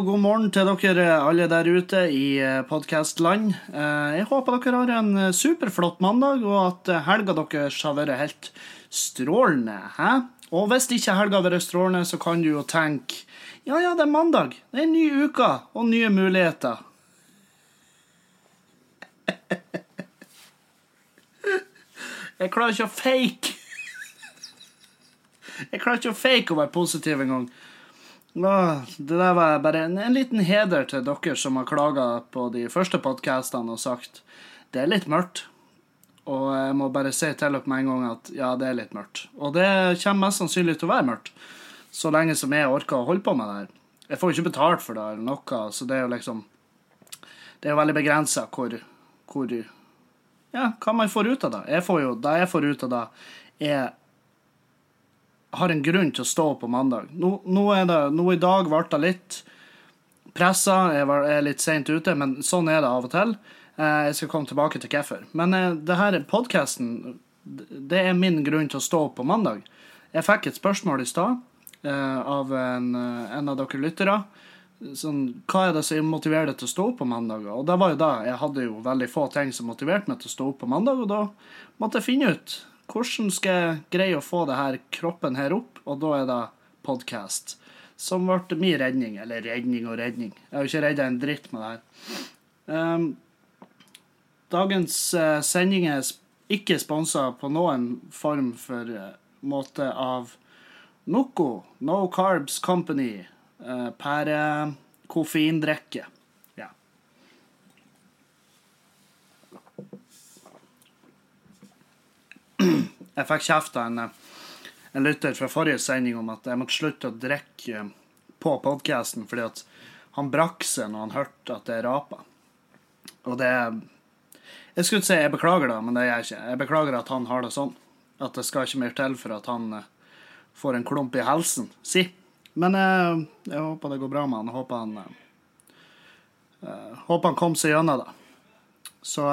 Og god morgen til dere alle der ute i podkastland. Jeg håper dere har en superflott mandag, og at helga deres har vært helt strålende. Hæ? Og hvis ikke helga har vært strålende, så kan du jo tenke ja, ja, det er mandag. Det er en ny uke og nye muligheter. Jeg klarer ikke å fake. Jeg klarer ikke å fake å være positiv engang. Det der var bare en, en, liten heder til dere som har klaga på de første podkastene og sagt det er litt mørkt. Og jeg må bare si til dere med en gang at ja, det er litt mørkt. Og det kommer mest sannsynlig til å være mørkt. Så lenge som jeg orker å holde på med det her. Jeg får jo ikke betalt for det eller noe, så det er jo liksom Det er jo veldig begrensa hvor, hvor Ja, hva man får ut av det. Jeg får jo, det jeg får ut av det, er har en grunn til å stå på mandag. Nå, nå, det, nå i dag ble det litt pressa, jeg er litt seint ute, men sånn er det av og til. Eh, jeg skal komme tilbake til hvorfor. Men eh, det her podkasten, det er min grunn til å stå opp på mandag. Jeg fikk et spørsmål i stad eh, av en, en, av dere lyttere. Sånn, hva er det som motiverer deg til å stå opp på mandager? Og det var jo da, Jeg hadde jo veldig få ting som motiverte meg til å stå opp på mandag, og da måtte jeg finne ut hvordan skal jeg greie å få det her kroppen her opp? Og da er det podkast. Som ble min redning. Eller redning og redning. Jeg har jo ikke redda en dritt med det her. Um, dagens uh, sending er ikke sponsa på noen form for uh, måte av Noco, No Carbs Company, uh, uh, koffeindrikke. Jeg fikk kjeft av en, en, lytter fra forrige sending om at jeg måtte slutte å drikke på podkasten fordi at han brakk seg når han hørte at det rapa. Og det Jeg skulle ikke si jeg beklager det, men det gjør jeg ikke. Jeg beklager at han har det sånn. At det skal ikke mer til for at han eh, får en klump i halsen. Si. Men jeg, eh, jeg håper det går bra med han. Jeg håper han, jeg eh, håper han kom seg gjennom det. Så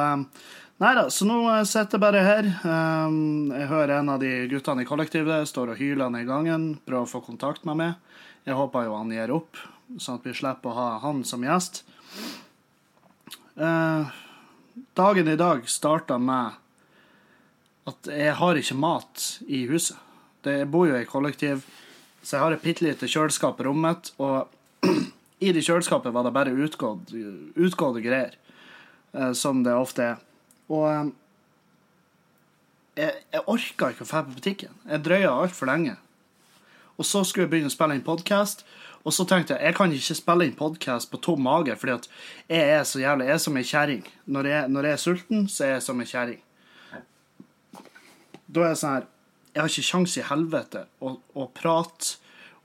Nei da, så nå sitter jeg bare her. Um, jeg hører en av de guttene i kollektivet står og hyler ned i gangen, prøver å få kontakt med meg. Jeg håper jo han gir opp, sånn at vi slipper å ha han som gjest. Uh, dagen i dag starta med at jeg har ikke mat i huset. Jeg bor jo i kollektiv, så jeg har et bitte lite kjøleskap i rommet. Og i det kjøleskapet var det bare utgått, utgåtte greier, uh, som det ofte er. Og um, jeg, jeg orka ikke å dra på butikken. Jeg drøya altfor lenge. Og så skulle jeg begynne å spille inn podkast. Og så tenkte jeg jeg kan ikke spille inn podkast på tom mage, fordi at jeg er så jævlig Jeg er som ei kjerring. Når, når, jeg er sulten, så er jeg som ei kjerring. Da er jeg sånn her Jeg har ikke kjangs i helvete å, å prate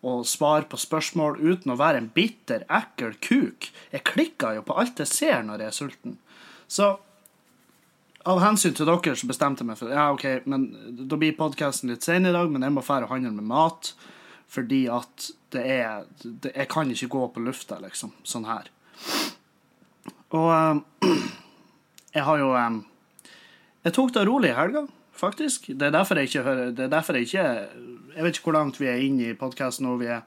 og svare på spørsmål uten å være en bitter, ekkel kuk. Jeg klikker jo på alt jeg ser når jeg er sulten. Så av hensyn til dere så bestemte jeg meg for ja, ok, men da blir podkasten litt sen i dag, men jeg må dra og handle med mat. Fordi at det er det, Jeg kan ikke gå på lufta, liksom. Sånn her. Og um, jeg har jo um, Jeg tok det rolig i helga, faktisk. Det er derfor jeg ikke hører Det er derfor jeg ikke Jeg vet ikke hvor langt vi er inne i podkasten nå. Vi er,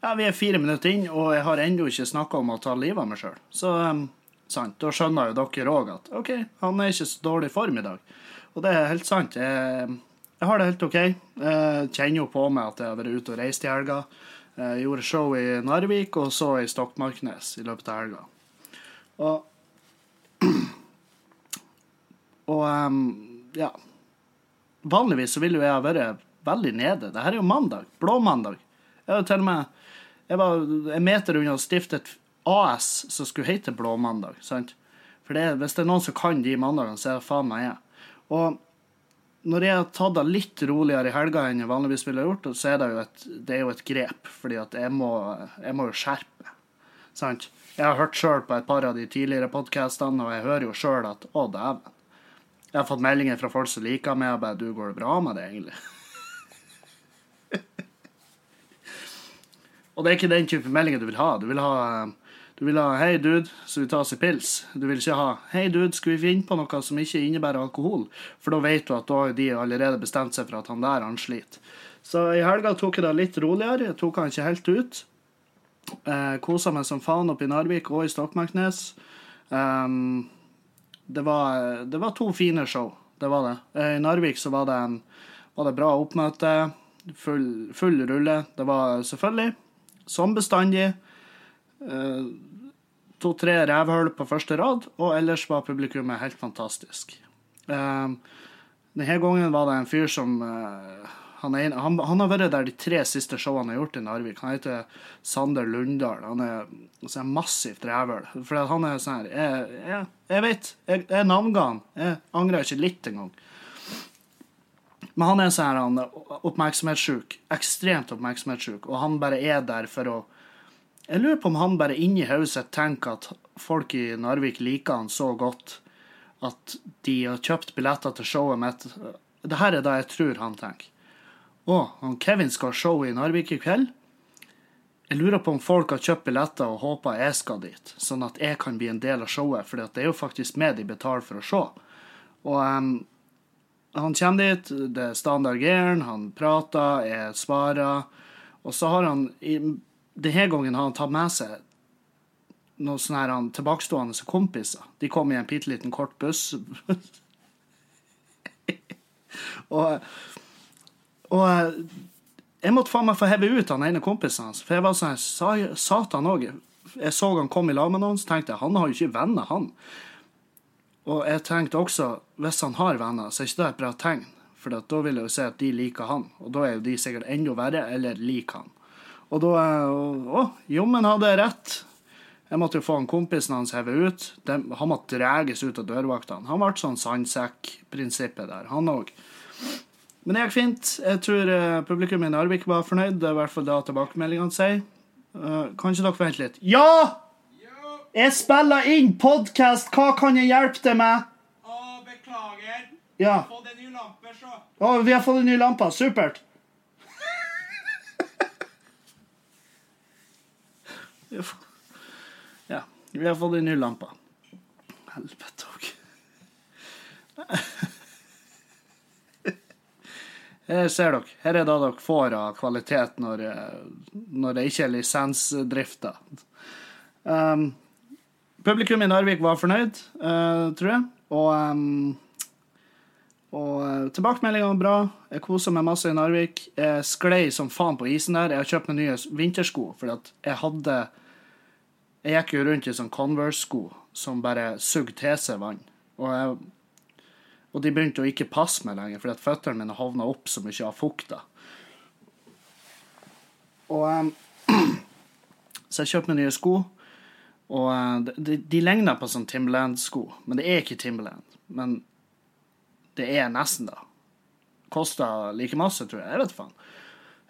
ja, vi er fire minutter inn, og jeg har ennå ikke snakka om å ta livet av meg sjøl. Så um, Sant? Da skjønner jo dere òg at OK, han er ikke så dårlig form i dag. Og det er helt sant. Jeg, jeg har det helt OK. Jeg kjenner jo på meg at jeg har vært ute og reist i helga. Jeg gjorde show i Narvik og så i Stokmarknes i løpet av helga. Og Og um, ja. Vanligvis så ville jo jeg ha vært veldig nede. Dette er jo mandag. Blåmandag. Jeg var til og med jeg var en meter unna å stifte et AS som skulle hete Blåmandag. sant? For det, hvis det er noen som kan de mandagene, så er det faen meg jeg. Og når jeg har tatt det litt roligere i helga enn jeg vanligvis ville gjort, så er det jo et, det jo et grep, fordi jeg må, jeg må jo skjerpe. Sant? Jeg har hørt sjøl på et par av de tidligere podkastene, og jeg hører jo sjøl at å, dæven. Jeg har fått meldinger fra folk som liker meg, og bare du, går det bra med det, egentlig? og det er ikke den type meldinger du vil ha. Du vil ha du vil ha 'hei, dude, så vi tar oss en pils'. Du vil ikke ha 'hei, dude, skal vi finne på noe som ikke innebærer alkohol'? For da vet du at da de allerede bestemt seg for at han der, han sliter. Så i helga tok jeg det litt roligere. Jeg tok han ikke helt ut. Eh, Kosa meg som faen oppe i Narvik og i Stokmarknes. Um, det, var, det var to fine show, det var det. Eh, I Narvik så var det, en, var det bra oppmøte, full, full rulle. Det var selvfølgelig, som bestandig, to-tre rævhull på første rad, og ellers var publikummet helt fantastisk. Um, denne gangen var det en fyr som eh, han, er, han, han, har vært der de tre siste showene han har gjort i Narvik. Han heter Sander Lundahl. Han er sånn massivt rævøl. For han er sånn her Jeg, jeg, jeg vet, jeg, jeg navnga han. Jeg angrer ikke litt engang. Men han er sånn her han oppmerksomhetssjuk. Ekstremt oppmerksomhetssjuk. Og han bare er der for å Jeg lurer på om han bare inni hodet sitt tenker at folk i Narvik liker han så godt at de har kjøpt billetter til showet mitt. Det her er det jeg tror han tenker. Å, han Kevin skal ha show i Narvik i kveld. Jeg lurer på om folk har kjøpt billetter og håper jeg skal dit, sånn at jeg kan bli en del av showet, for det er jo faktisk meg de betaler for å se. Og um, han kommer dit, det er standard gearen, han prater, jeg svarer, og så har han Denne gangen har han tatt med seg noen sånne her tilbakestående kompiser. De kom i en bitte liten kort buss. og og jeg måtte faen meg få heve ut han ene kompisen hans. For jeg var sånn Satan òg. Jeg så han kom i lag med noen, så tenkte jeg han har jo ikke venner, han. Og jeg tenkte også, hvis han har venner, så er ikke det et bra tegn. For da vil jeg jo se at de liker han, og da er jo de sikkert enda verre, eller liker han. Og da Å, jommen hadde jeg rett. Jeg måtte jo få han kompisen hans hevet ut. De, han måtte dreges ut av dørvaktene. Han ble sånn sandsekk-prinsippet der, han òg. Men det gikk fint. Jeg tror uh, publikum i Narvik var fornøyd. Det er i hvert fall det tilbakemeldingene sier. Uh, kan ikke dere vente litt? Ja! Jeg spiller inn podkast! Hva kan jeg hjelpe deg med? Å, beklager. Ja. Vi har Fått en ny lampe, så. Å, vi har fått en ny lampe. Supert. Ja, vi har fått inn ny lampe. Helvete òg. Her ser dere. Her er det dere får av kvalitet når, når det ikke er lisensdrifta. Um, publikum i Narvik var fornøyd, uh, tror jeg. Og, um, og uh, tilbakemeldingene var bra. Jeg kosa meg masse i Narvik. Jeg sklei som faen på isen der. Jeg har kjøpt meg nye vintersko, fordi at jeg hadde Jeg gikk jo rundt i sånn Converse-sko som bare sugde til seg vann. Og jeg og de begynte å ikke passe meg lenger, fordi at føttene mine havna opp så mye av fukta. Og um, Så jeg kjøpte meg nye sko. Og uh, de, de ligner på sånn Timberland-sko, men det er ikke Timberland. Men det er nesten, da. Kosta like masse, tror jeg. Jeg vet faen.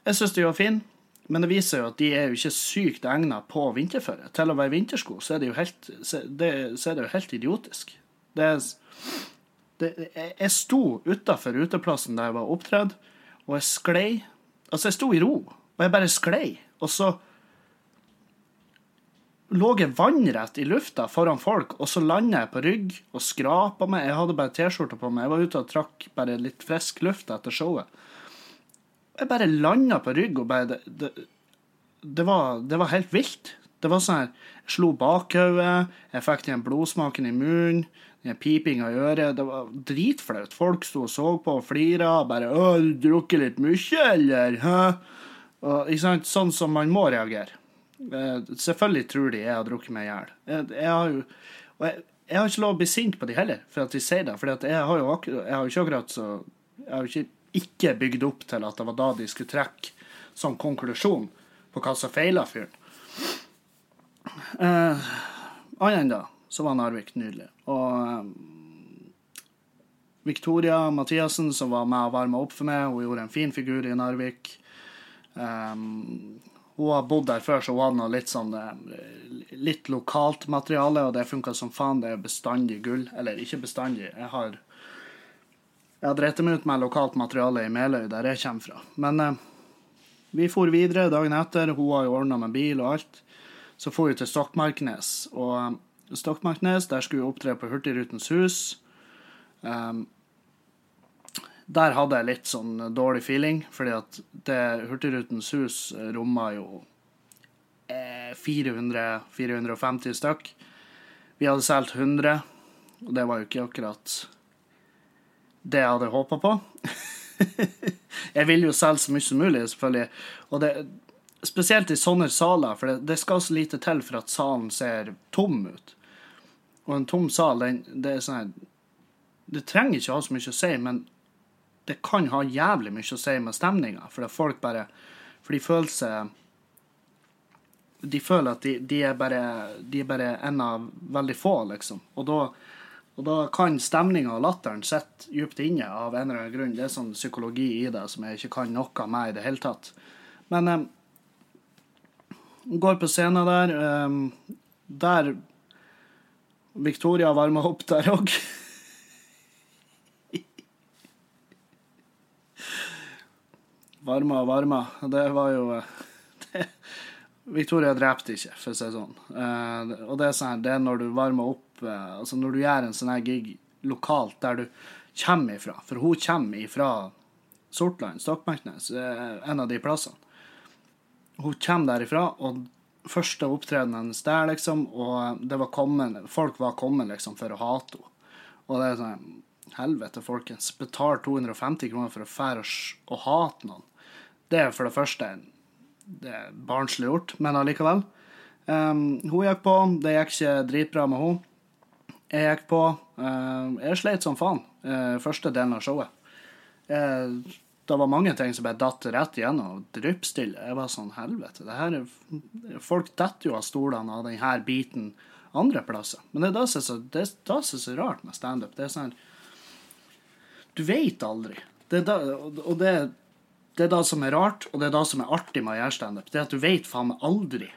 Jeg syns de var fine, men det viser jo at de er jo ikke sykt egna på vinterføre. Til å være vintersko, så er det jo helt, det, er det jo helt idiotisk. Det er det, jeg sto utafor uteplassen der jeg var opptredd, og jeg sklei. Altså, jeg sto i ro, og jeg bare sklei. Og så lå jeg vannrett i lufta foran folk, og så landa jeg på rygg og skrapa meg. Jeg hadde bare T-skjorta på meg. Jeg var ute og trakk bare litt frisk luft etter showet. Jeg bare landa på rygg og bare Det, det, det, var, det var, helt vilt. Det var sånn her Jeg slo bakhodet, jeg fikk den blodsmaken i munnen pipinga i øret. Det var dritflaut. Folk sto og så på og flira. Bare 'Å, du drukker litt mye, eller?' Hæ? Og, ikke sant? Sånn som man må reagere. Eh, selvfølgelig tror de jeg har drukket meg i hjel. Jeg, jeg, har jo jeg, jeg, har ikke lov å bli sint på de heller, for at de sier det. For jeg har jo jeg har ikke akkurat så Jeg har jo ikke, ikke bygd opp til at det var da de skulle trekke som konklusjon på hva som feila fyren. Uh, Annet enn da så var Narvik nydelig. Og um, Victoria Mathiassen, som var med og varma opp for meg, hun gjorde en fin figur i Narvik. Um, hun har bodd der før, så hun hadde litt sånn eh, litt lokalt materiale, og det funka som faen. Det er bestandig gull. Eller ikke bestandig. Jeg har jeg har drept meg ut med lokalt materiale i Meløy, der jeg kommer fra. Men eh, vi for videre dagen etter. Hun har jo ordna med bil og alt. Så for vi til Stokmarknes. Og Stokmarknes. Der skulle vi opptre på Hurtigrutens hus. Um, der hadde jeg litt sånn dårlig feeling, fordi at det Hurtigrutens hus romma jo eh, 400-450 stykk. Vi hadde solgt 100, og det var jo ikke akkurat det jeg hadde håpa på. jeg vil jo selge så mye som mulig, selvfølgelig. Og det, spesielt i sånne saler, for det, det skal så lite til for at salen ser tom ut. Og en tom sal, den, det er sånn her Det trenger ikke å ha så mye å si, men det kan ha jævlig mye å si med stemninga, for det er folk bare For de føler seg De føler at de, de, er bare, de er bare en av veldig få, liksom. Og da, og da kan stemninga og latteren sitte dypt inne av en eller annen grunn. Det er sånn psykologi i det som jeg ikke kan noe med i det hele tatt. Men um, går på scenen der. Um, der Victoria varmer opp der òg. Varma og varma. Det var jo eh, det, Victoria drepte ikke, for å si det sånn. Uh, og det er sånn det er når du varmer opp uh, Altså når du gjør en sånn her gig lokalt der du kommer ifra. For hun kommer ifra Sortland, Stokmarknes, uh, en av de plassene. Hun kommer derifra, og første opptreden hennes der, liksom, og det var kommet, folk var kommet liksom for å hate henne. Og det er sånn Helvete, folkens. Betal 250 kroner for å fære og hate noen. Det er for det første det er barnslig gjort, men allikevel. Um, hun gikk på. Det gikk ikke dritbra med hun. Jeg gikk på. Uh, jeg sleit som faen uh, første delen av showet. Uh, det var mange ting som bare datt rett igjennom. Dryppstille. Jeg var sånn Helvete. Er, folk detter jo av stolene av denne biten andre plasser. Men det er det som er så, er er rart med standup. Det er sånn Du vet aldri. Det er og det, det er det som er rart, og det er det som er artig med å gjøre standup. Det er at du vet faen meg aldri.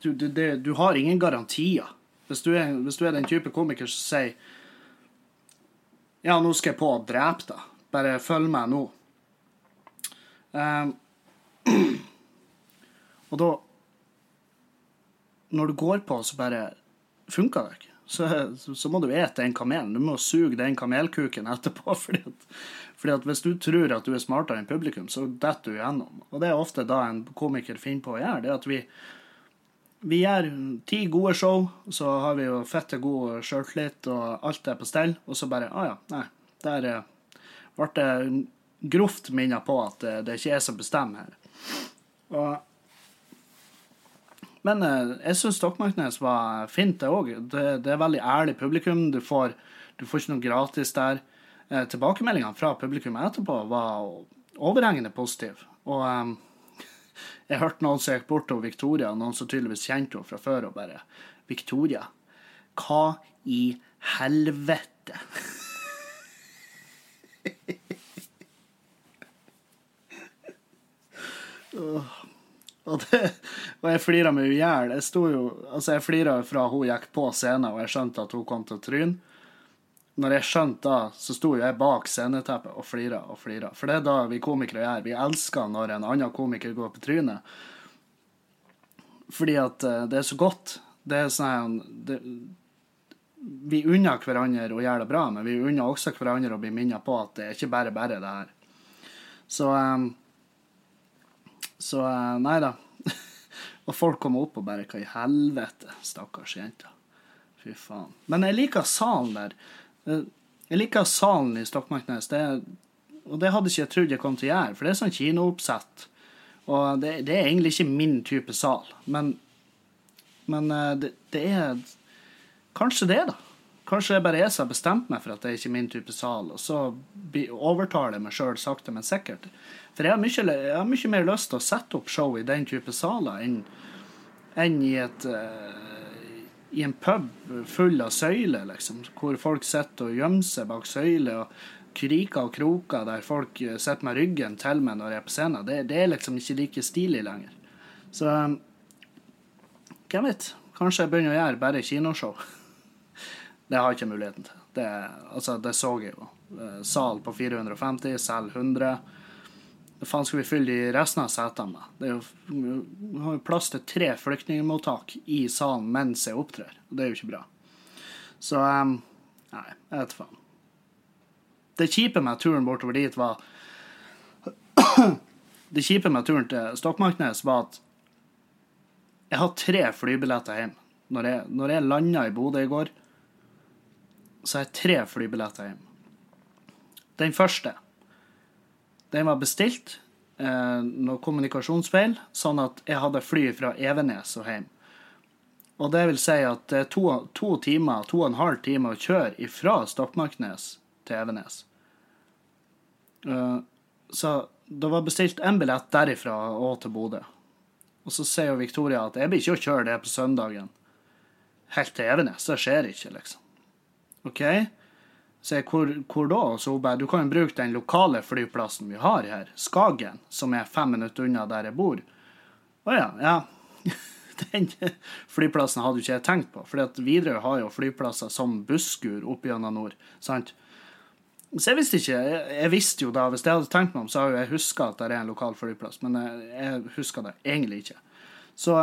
Du, du, det, du har ingen garantier. Hvis du, er, hvis du er den type komiker som sier Ja, nå skal jeg på å drepe deg. Bare følg meg nå. Um, og da Når du går på, så bare funker det ikke. Så, så, må du ete den kamelen. Du må suge den kamelkuken etterpå. Fordi at, fordi at hvis du tror at du er smartere enn publikum, så detter du gjennom. Og det er ofte da en komiker finner på å gjøre. det er at vi vi gjør ti gode show, så har vi jo fette god sjøltillit, og alt er på stell, og så bare Å ah, ja, nei. Der ble det grovt minna på at det, det er ikke jeg som bestemmer her. Og men eh, jeg syns Stokmarknes var fint, det òg. Det, det er veldig ærlig publikum. Du får, du får ikke noe gratis der. Eh, tilbakemeldingene fra publikum etterpå var overhengende positive. Og um, jeg hørte noen som gikk bort til Victoria, noen som tydeligvis kjente henne fra før, og bare Victoria, hva i helvete? Og, det, og jeg flira meg i hjel. Jeg sto jo Altså, jeg flira fra hun gikk på scenen, og jeg skjønte at hun kom til å tryne. Når jeg skjønte da, så sto jeg bak sceneteppet og flira og flira. For det er da vi komikere gjør. Vi elsker når en annen komiker går på trynet. Fordi at eh, det er så godt. Det er sånn det, Vi unner hverandre å gjøre det bra, men vi unner også hverandre å bli minnet på at det er ikke bare bare det her. Så eh, Så eh, nei da. og folk kommer opp og bare Hva i helvete, stakkars jenta. Fy faen. Men jeg liker salen der. Eh, Jeg liker salen i Stokmarknes. Det er, og det hadde ikke jeg trodd jeg kom til å gjøre, for det er sånn kinooppsett. Og det, det er egentlig ikke min type sal. Men, men eh, det, det er Kanskje det, da. Kanskje det er bare jeg som har bestemt meg for at det er ikke min type sal, og så overtaler jeg meg sjøl sakte, men sikkert. For jeg har, mye, jeg har mye mer lyst til å sette opp show i den type saler enn enn i et eh, i en pub full av søyler, liksom, hvor folk sitter og gjemmer seg bak søyler, og kriker og kroker der folk eh, sitter med ryggen til meg når jeg er på scenen. Det, det er liksom ikke like stilig lenger. Så hvem vet? Kanskje jeg begynner å gjøre bare kinoshow. Det har jeg ikke muligheten til. Det, altså, det så jeg jo. Eh, Sal på 450, selger 100. Hva faen skal vi fylle de resten av setene med? Det er jo, vi har jo plass til tre flyktningmottak i salen mens jeg opptrer. og Det er jo ikke bra. Så um, Nei, jeg vet faen. Det kjipe med turen bortover dit var Det kjipe med turen til Stokmarknes var at Jeg har tre flybilletter hjem. Når jeg, når jeg landa i Bodø i går, så har jeg tre flybilletter hjem. Den første, den var bestilt. Eh, noe kommunikasjonsfeil, sånn at jeg hadde fly fra Evenes og hjem. Og det vil si at det er to, to timer, to og en halv time å kjøre ifra Stokmarknes til Evenes. Eh, så det var bestilt en billett derifra og til Bodø. Og så sier jo Victoria at jeg blir ikke å kjøre det på søndagen helt til Evenes. Det skjer ikke, liksom. OK? Så jeg, hvor, hvor da? Så hun bare Du kan jo bruke den lokale flyplassen vi har her, Skagen, som er fem minutter unna der jeg bor. Å ja, ja. Den flyplassen hadde jo ikke jeg tenkt på, for Widerøe har jo flyplasser som busskur opp gjennom nord. sant? Så jeg visste ikke. Jeg, jeg, visste jo da, Hvis jeg hadde tenkt meg om, så hadde jeg huska at det er en lokal flyplass, men jeg, jeg huska det egentlig ikke. Så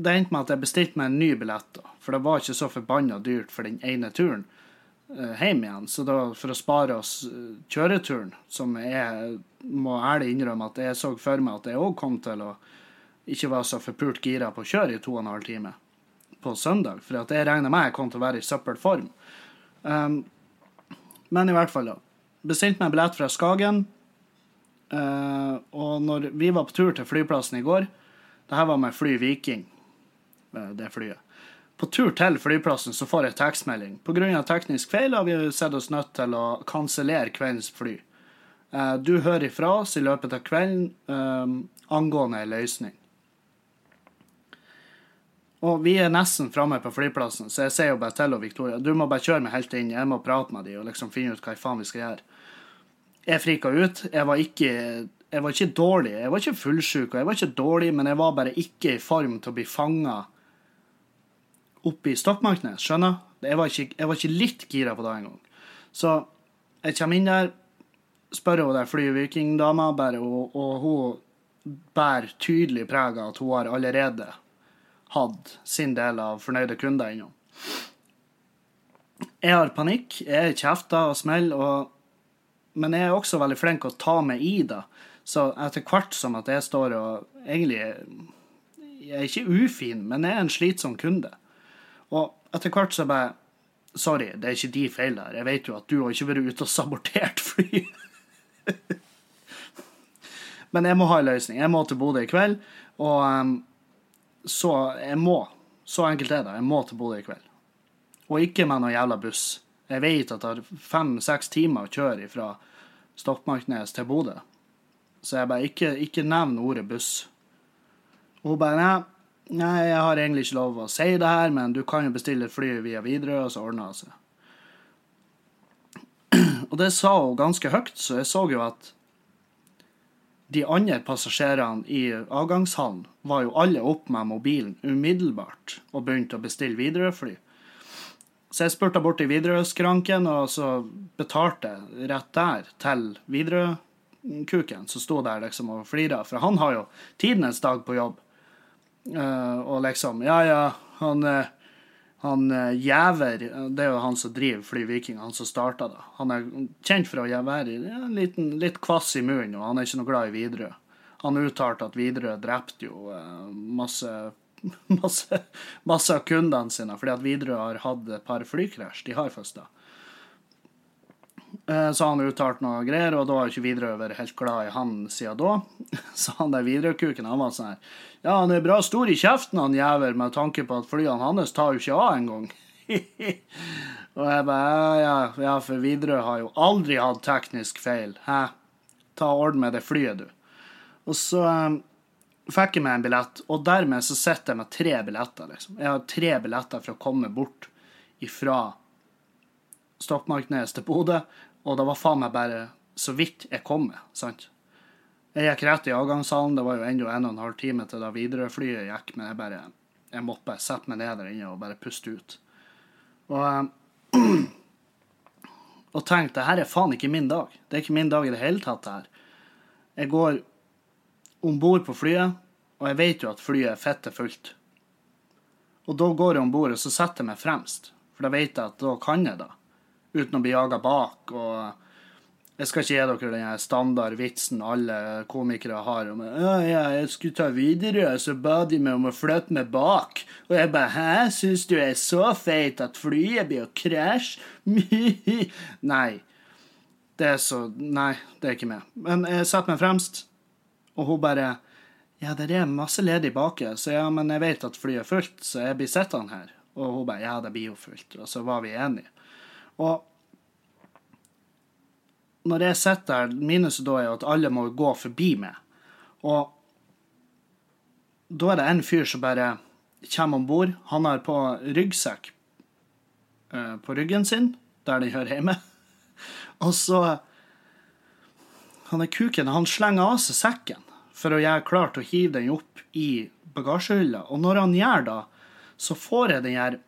det endte med at jeg bestilte meg en ny billett, da, for det var ikke så forbanna dyrt for den ene turen hjem igjen. Så da, for å spare oss uh, kjøreturen, som jeg må ærlig innrømme at jeg så for meg at jeg òg kom til å ikke være så forpult gira på å kjøre i to og en halv time på søndag, for at jeg regna med jeg kom til å være i søppelform. Um, men i hvert fall, da. Bestilte meg billett fra Skagen. Uh, og når vi var på tur til flyplassen i går Det her var med fly Viking, det flyet. På tur til flyplassen så får jeg tekstmelding. Pga. teknisk feil har vi sett oss nødt til å kansellere kveldens fly. Uh, du hører ifra oss i løpet av kvelden angående ei løsning. Og vi er nesten framme på flyplassen, så jeg sier jo bare til og Victoria du må bare kjøre meg helt inn, jeg må prate med dem og liksom finne ut hva faen vi skal gjøre. Jeg frika ut. Jeg var ikke jeg var ikke dårlig, jeg var ikke fullsjuk, og jeg var ikke dårlig, men jeg var bare ikke i form til å bli fanga oppe i stokkmarkedet. skjønner? Jeg var, ikke, jeg var ikke litt gira på det engang. Så jeg kommer inn der, spør hun der flyvikingdama, og, og hun bærer tydelig preg av at hun har allerede hatt sin del av fornøyde kunder innom. Jeg har panikk, jeg kjefter og smeller, og... men jeg er også veldig flink til å ta meg i det. Så etter hvert som at jeg står og egentlig Jeg er ikke ufin, men jeg er en slitsom kunde. Og etter hvert så bare Sorry, det er ikke de feil her. Jeg vet jo at du har ikke vært ute og sabotert fly. men jeg må ha en løsning. Jeg må til Bodø i kveld. Og um, så jeg må. Så enkelt er det. Jeg må til Bodø i kveld. Og ikke med noen jævla buss. Jeg vet at det er fem-seks timer å kjøre fra Stokmarknes til Bodø. Så jeg bare ikke, ikke nevn ordet buss. Og hun bare nei, nei, jeg har egentlig ikke lov å si det her, men du kan jo bestille et fly via Widerøe, og så ordner det seg. Og det sa hun ganske høyt, så jeg så jo at de andre passasjerene i avgangshallen var jo alle opp med mobilen umiddelbart og begynte å bestille Widerøe-fly. Så jeg spurte bort i Widerøe-skranken, og så betalte jeg rett der til Widerøe-kuken, som sto der liksom og flira. For han har jo tidenes dag på jobb. Uh, og liksom Ja, ja, han uh, han uh, Jæver, det er jo han som driver Fly Viking, han som starta det. Han er kjent for å være ja, liten, litt kvass i munnen, og han er ikke noe glad i Widerøe. Han uttalte at Widerøe drepte jo uh, masse, masse, masse av kundene sine, fordi at Widerøe har hatt et par flykrasj. De har faktisk det. Uh, så han uttalte noe greier, og da har ikke Widerøe vært helt glad i han siden da. Så han der Widerøe-kuken, han var sånn her ja, han er bra stor i kjeften, han jævel, med tanke på at flyene hans tar jo ikke av engang. og jeg bare ja, ja, for Widerøe har jo aldri hatt teknisk feil. Hæ? Ta Orden med det flyet, du. Og så um, fikk jeg meg en billett, og dermed så sitter jeg med tre billetter. liksom. Jeg har tre billetter for å komme bort ifra Stokmarknes til Bodø, og det var faen meg bare så vidt jeg kom med. sant? Jeg gikk rett i avgangssalen, Det var jo ennå en og en halv time til da Widerøe-flyet gikk, men jeg bare jeg måtte bare sette meg ned der inne og bare puste ut. Og, og tenkte det her er faen ikke min dag. Det er ikke min dag i det hele tatt, det her. Jeg går om bord på flyet, og jeg vet jo at flyet er fette fullt. Og da går jeg om bord, og så setter jeg meg fremst, for da vet jeg at da kan jeg det. Uten å bli jaga bak og Jeg skal ikke gi dere den standardvitsen standard vitsen alle komikere har om ja, ja, jeg skulle ta videre, så ba de meg om å flytte meg bak. Og jeg bare Hæ, syns du jeg er så feit at flyet blir å krasje? Nei. Det er så Nei, det er ikke meg. Men jeg setter meg fremst, og hun bare Ja, det er masse ledig baki, så ja, men jeg vet at flyet er fullt, så jeg blir sittende her. Og hun bare Ja, det blir jo fullt. Og så var vi enige. Og når jeg sitter der, minuset da er jo at alle må gå forbi meg. Og da er det en fyr som bare kommer om bord. Han har på ryggsekk eh, på ryggen sin, der den hører hjemme. Og så Han er kuken, han slenger av seg sekken for å gjøre klart å hive den opp i bagasjehylla. Og når han gjør det, så får jeg den her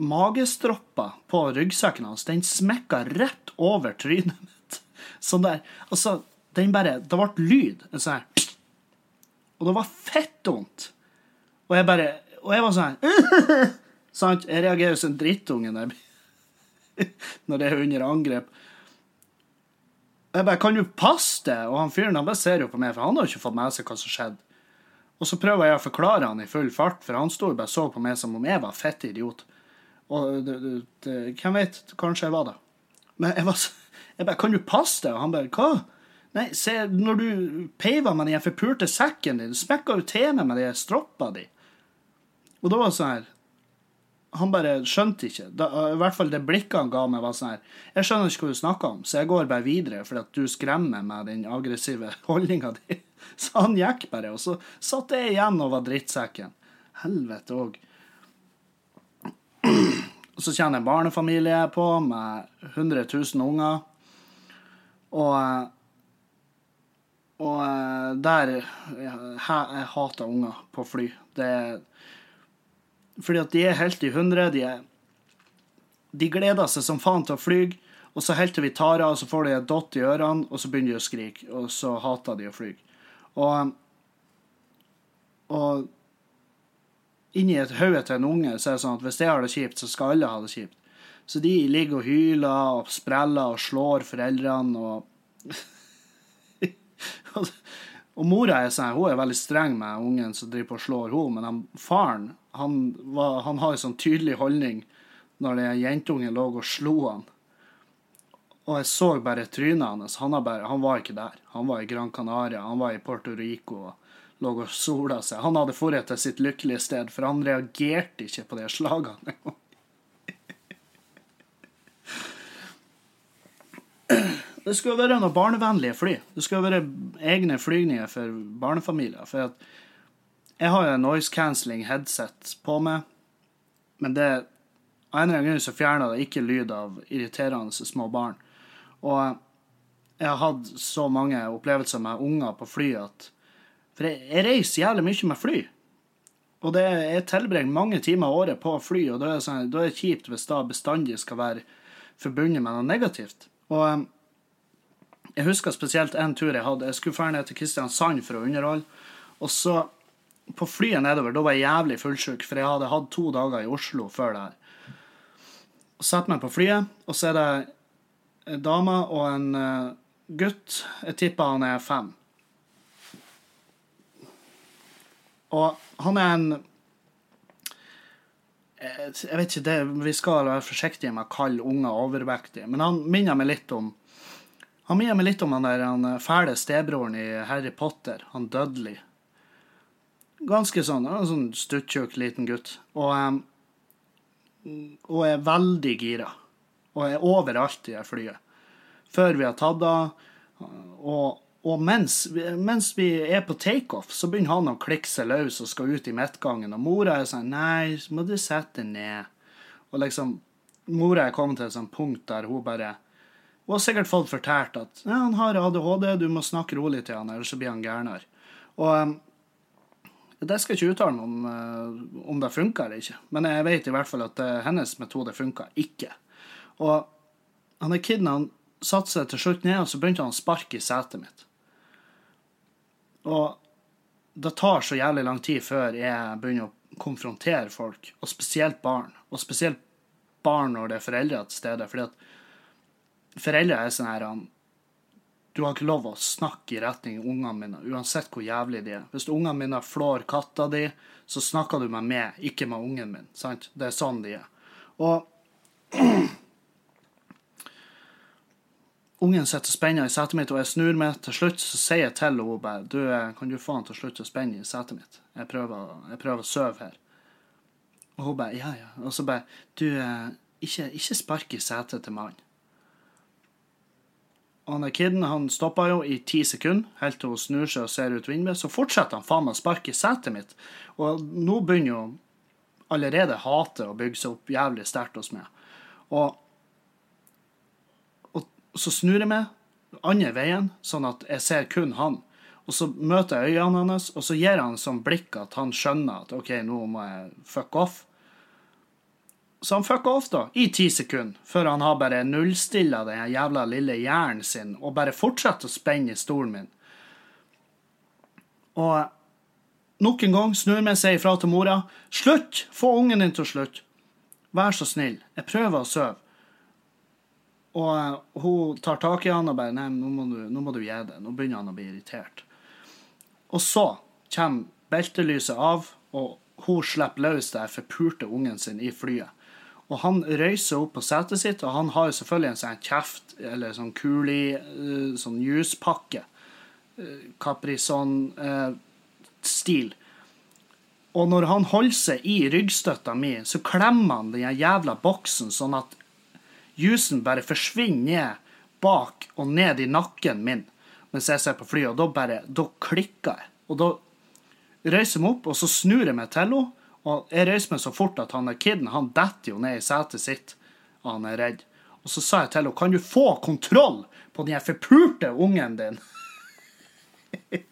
magestroppa på ryggsekken hans. Den smekka rett over trynet mitt. Sånn der. Altså, den bare Det ble lyd. En sånn her Og det var fettvondt. Og jeg bare Og jeg var sånn Sant? Jeg reagerer som en drittunge når når det er under angrep. Jeg bare Kan du passe det? Og han fyren han bare ser jo på meg, for han har jo ikke fått med seg hva som skjedde. Og så prøver jeg å forklare han i full fart, for han sto og bare så på meg som om jeg var fett idiot. Og det, det, det, hvem vet, kanskje jeg var det. Men jeg var Jeg bare Kan du passe det? Og han bare Hva? Nei, se, når du peiva med den forpulte sekken din, du smekka jo til meg med de stroppa di. Og da var det sånn her Han bare skjønte ikke. Da, I hvert fall det blikket han ga meg, var sånn her Jeg skjønner ikke hva du snakker om, så jeg går bare videre fordi at du skremmer med den aggressive holdninga di. Så han gikk bare, og så satt jeg igjen og var drittsekken. Helvete òg. Og så kommer det en barnefamilie på med 100 000 unger. Og eh, Og eh, der Jeg, jeg hater unger på fly. Det Fordi at de er helt i hundre. De, de gleder seg som faen til å fly. Og så helt til vi tar av, så får de et dott i ørene, og så begynner de å skrike. Og så hater de å fly. Og, og inni et hodet til en unge så er det sånn at hvis jeg har det kjipt, så skal alle ha det kjipt. Så de ligger og hyler og spreller og slår foreldrene og Og mora er sånn, hun er veldig streng med ungen som driver på og slår henne, men han, faren han, var, han har en sånn tydelig holdning når den jentungen lå og slo han. Og jeg så bare trynet hans. Han, han var ikke der. Han var i Gran Canaria, han var i Puerto Rico og lå og sola seg. Han hadde dratt til sitt lykkelige sted, for han reagerte ikke på de slagene. Det skulle være noen barnevennlige fly. Det skulle være egne flygninger for barnefamilier. For jeg har jo en noise cancelling headset på meg, men det av en eller annen grunn så fjerna det ikke lyd av irriterende små barn. Og jeg har hatt så mange opplevelser med unger på fly at For jeg, jeg reiser jævlig mye med fly. Og det, jeg tilbringer mange timer av året på fly, og da er, sånn, er det kjipt hvis da bestandig skal være forbundet med noe negativt. Og um, jeg husker spesielt en tur jeg hadde. Jeg skulle dra ned til Kristiansand for å underholde. Og så, på flyet nedover, da var jeg jævlig fullsjuk, for jeg hadde hatt to dager i Oslo før det her. Og Setter meg på flyet, og så er det en dame og en eh, gutt. Jeg tipper han er fem. Og han er en eh, Jeg vet ikke, det, vi skal være forsiktige med å kalle unger overvektige, men han minner meg litt om han minner meg litt om han der han fæle stebroren i Harry Potter, han Dudley. Ganske sånn, en sånn stuttjukk liten gutt. Og, em, og er veldig gira. Og er overalt i det flyet. Før vi har tatt av. Og, og mens, mens vi er på takeoff, så begynner han å klikke seg løs og skal ut i midtgangen. Og mora er sånn Nei, så må du sette deg ned. Og liksom Mora er kommet til et sånt punkt der hun bare hun har sikkert fått fortalt at ja, han har ADHD, du må snakke rolig til han, ellers så blir han gærnere. Og um, det skal jeg ikke uttale meg om, uh, om det funka eller ikke, men jeg vet i hvert fall at uh, hennes metode funka ikke. Og han er kiden han satte seg til slutt ned, og så begynte han å sparke i setet mitt. Og det tar så jævlig lang tid før jeg begynner å konfrontere folk, og spesielt barn. Og spesielt barn når det er foreldre til stede. fordi at foreldre er sånn her du har ikke lov å snakke i retning ungene mine, uansett hvor jævlig de er. Hvis ungene mine flår katta di, så snakker du meg med, ikke med ungen min. sant? Det er sånn de er. Og ungen sitter og i setet mitt, og jeg snur meg. Til slutt så sier jeg til henne bare du, eh, kan du få han til å slutte å spenne i setet mitt? Jeg prøver, jeg prøver å sove her. Og hun bare ja, ja. Og så bare du, eh, ikke, ikke spark i setet til mannen. Og han kiden han stoppa jo i ti sekunder, helt til hun snur seg og ser ut vinduet. Så fortsetter han faen meg å sparke i setet mitt. Og nå begynner jo allerede hatet å bygge seg opp jævlig sterkt hos meg. Og så snur jeg meg andre veien, sånn at jeg ser kun han. Og så møter jeg øynene hans, og så gir han sånn blikk at han skjønner at OK, nå må jeg fuck off. Så han fucka off, da, i ti sekunder, før han har bare nullstilla den jævla lille hjernen sin og bare fortsetter å spenne i stolen min. Og nok en gang snur meg seg ifra til mora. Slutt! Få ungen din til å slutte. Vær så snill. Jeg prøver å sove. Og eh, hun tar tak i han og bare Nei, nå må du, nå må du gi det. Nå begynner han å bli irritert. Og så kommer beltelyset av, og hun slipper løs den forpulte ungen sin i flyet. Og han røyser opp på setet sitt, og han har jo selvfølgelig en sånn kjeft, eller sånn kuli, eh, sånn juspakke. Caprisson-stil. Og når han holder seg i ryggstøtta mi, så klemmer han den jævla boksen sånn at jusen bare forsvinner ned bak og ned i nakken min mens jeg ser på flyet, og da bare Da klikker jeg. Og da reiser jeg meg opp, og så snur jeg meg til henne. Og jeg reiser meg så fort at han der kiden han detter jo ned i setet sitt. Og han er redd. Og så sa jeg til henne kan du få kontroll på den forpulte ungen din?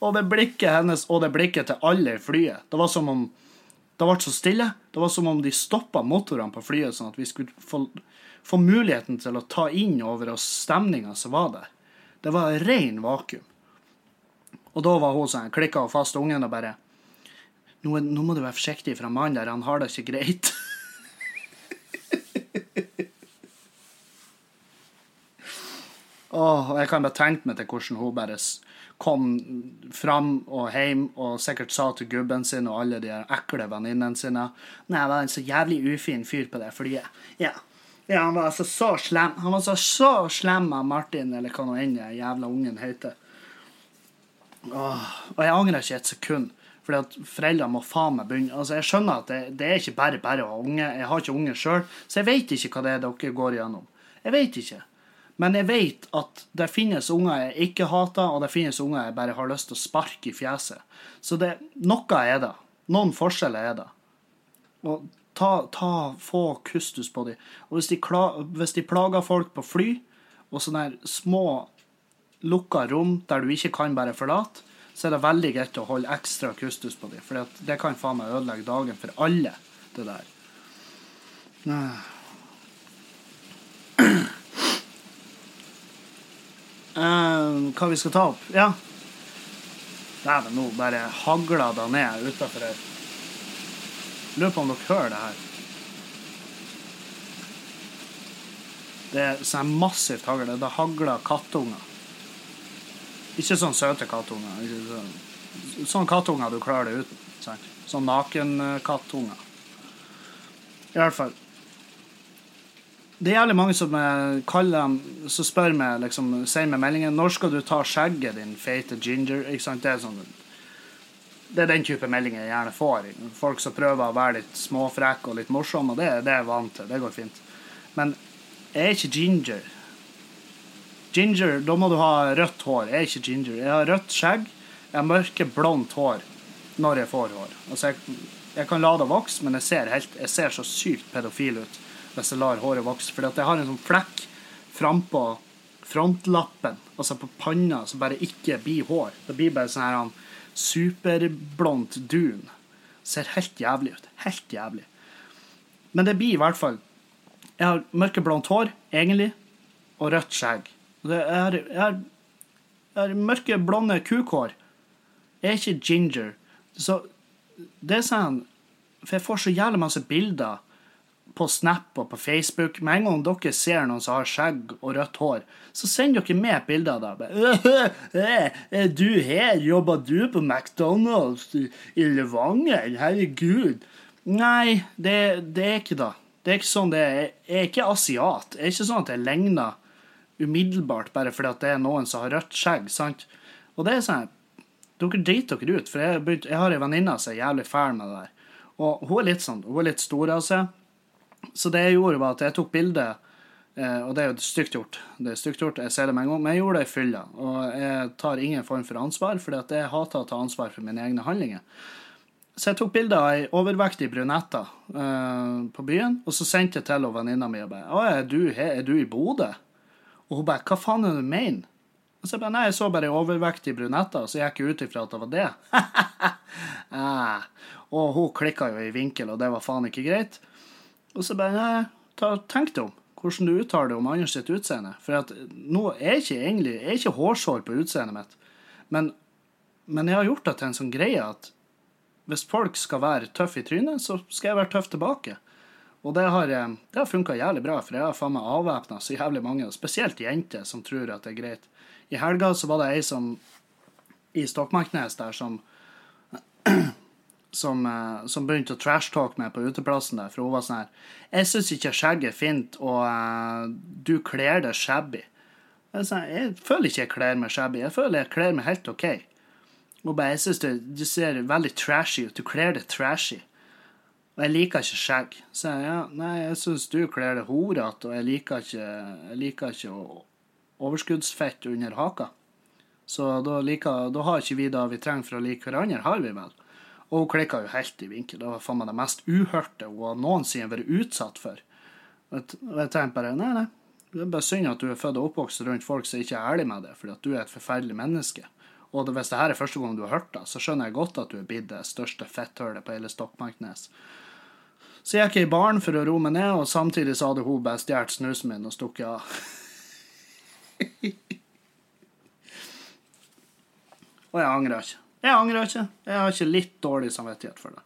og det blikket hennes og det blikket til alle i flyet. Det var som om det ble så stille. Det var som om de stoppa motorene på flyet, sånn at vi skulle få, få muligheten til å ta inn over oss stemninga som var der. Det var ren vakuum. Og da var hun sånn, klikka hun fast ungen og bare nå, nå må du være forsiktig, for han mannen der, han har det ikke greit. Åh, oh, jeg kan bare tenke meg til hvordan hun bare kom fram og hjem og sikkert sa til gubben sin og alle de ekle venninnene sine Nei, jeg var en så jævlig ufin fyr på det flyet. Ja. ja, han var altså så slem. Han var så, så slem av Martin, eller hva nå enn den jævla ungen heter. Åh, og jeg angrer ikke et sekund. Fordi at foreldrene må faen meg begynne Altså, Jeg skjønner at det, det er ikke bare bare å ha unge. Jeg har ikke unge sjøl, så jeg vet ikke hva det er dere går igjennom. Jeg vet ikke. Men jeg vet at det finnes unger jeg ikke hater, og det finnes unger jeg bare har lyst til å sparke i fjeset. Så det, noe er det. Noen forskjeller er det. Og ta, ta, få kustus på dem. Og hvis de, kla, hvis de plager folk på fly, og sånne små lukka rom der du ikke kan bare forlate, så er det veldig greit å holde ekstra kustus på dem. For det kan faen meg ødelegge dagen for alle, det der. Eh, hva vi skal ta opp? Ja. Dæven, nå bare hagla det ned utafor her. Lurer på om dere hører det her. Det er sånn massivt hagl. Det hagler kattunger. Ikke sånn søte kattunger. Sånn, sånn kattunger du klarer det uten. Sånn nakenkattunger. I hvert fall. Det er jævlig mange som eh, kaller dem Så spør meg, liksom, sier med meldingen Når skal du ta skjegget, din feite ginger? Ikke sant? Det er sånn Det er den type meldinger jeg gjerne får. Folk som prøver å være litt småfrekke og litt morsomme, og det, det er jeg vant til. Det går fint. Men jeg er ikke ginger. Ginger, da må du ha rødt hår. Jeg er ikke ginger. Jeg har rødt skjegg. Jeg har mørkeblondt hår når jeg får hår. Altså, jeg, jeg kan la det vokse, men jeg ser, helt, jeg ser så sykt pedofil ut hvis jeg lar håret vokse. For jeg har en sånn flekk frampå frontlappen, altså på panna, som bare ikke blir hår. Det blir bare sånn her superblondt dun. Ser helt jævlig ut. Helt jævlig. Men det blir i hvert fall Jeg har mørkeblondt hår, egentlig, og rødt skjegg. Jeg er, jeg har, jeg har mørke, blonde kukhår. Jeg er ikke ginger. Så det er sånn For jeg får så jævlig masse bilder på Snap og på Facebook. Med en gang dere ser noen som har skjegg og rødt hår, så sender dere med bilder av det. «Øh, Er du her? Jobber du på McDonald's i Levanger? Herregud. Nei, det, det er ikke det. Det er ikke sånn det er. Jeg er ikke asiat. Det er ikke sånn at jeg ligner umiddelbart bare fordi at det er noen som har rødt skjegg. sant? Og det er sånn Dere driter dere ut, for jeg, begynt- jeg har ei venninne som er jævlig fæl med det der. Og hun er litt sånn, hun er litt stor av seg. Så det jeg gjorde, var at jeg tok bilde, eh, og det er jo stygt gjort. Det er stygt gjort, jeg ser det med en gang, men jeg gjorde det i fylla. Og jeg tar ingen form for ansvar, for jeg hater å ta ansvar for mine egne handlinger. Så jeg tok bilde av ei overvektig brunette eh, på byen, og så sendte jeg til venninna mi og bare 'Å, er du, er du i Bodø?' Og hun bare 'Hva faen er det du mener?' Og så jeg bare 'Nei, jeg så bare ei overvektig brunette', og så gikk jeg ut ifra at det var det. ah. Og hun klikka jo i vinkel, og det var faen ikke greit. Og så bare ta, tenk deg om hvordan du uttaler det om andre sitt utseende. For at nå er jeg ikke egentlig er ikke hårsår på utseendet mitt, men, men jeg har gjort det til en sånn greie at hvis folk skal være tøffe i trynet, så skal jeg være tøff tilbake. Og det har, eh, det har funka jævlig bra, for jeg har faen meg avvæpna så jævlig mange, spesielt jenter, som tror at det er greit. I helga så var det ei som i Stokmarknes der som som, eh, som begynte å trashtalke meg på uteplassen der, for hun var sånn her 'Jeg syns ikke skjegg er fint, og uh, du kler deg shabby'. Jeg, sånn, jeg føler ikke jeg kler meg shabby, jeg føler jeg kler meg helt OK. Hun bare 'Jeg syns du, du ser veldig trashy ut, du kler deg trashy'. Og jeg liker ikke skjegg. Så jeg, ja, nei, jeg syns du kler deg horete, og jeg liker ikke, jeg liker ikke overskuddsfett under haka. Så da, liker, da har ikke vi det vi trenger for å like hverandre, har vi vel? Og hun klikka jo helt i vinkel. Det var faen meg det mest uhørte hun har noensinne vært utsatt for. Og jeg- tenkte bare nei, nei. Det er bare synd at du er født og oppvokst rundt folk som ikke er ærlige med det, fordi at du er et forferdelig menneske. Og hvis det her er første gang du har hørt det, så skjønner jeg godt at du er blitt det største fetthølet på hele Stokmarknes. Så jeg gikk jeg i baren for å roe meg ned, og samtidig så hadde hun bare stjålet snusen min og stukket av. Og jeg angrer ikke. Jeg angrer ikke. Jeg har ikke litt dårlig samvittighet for det.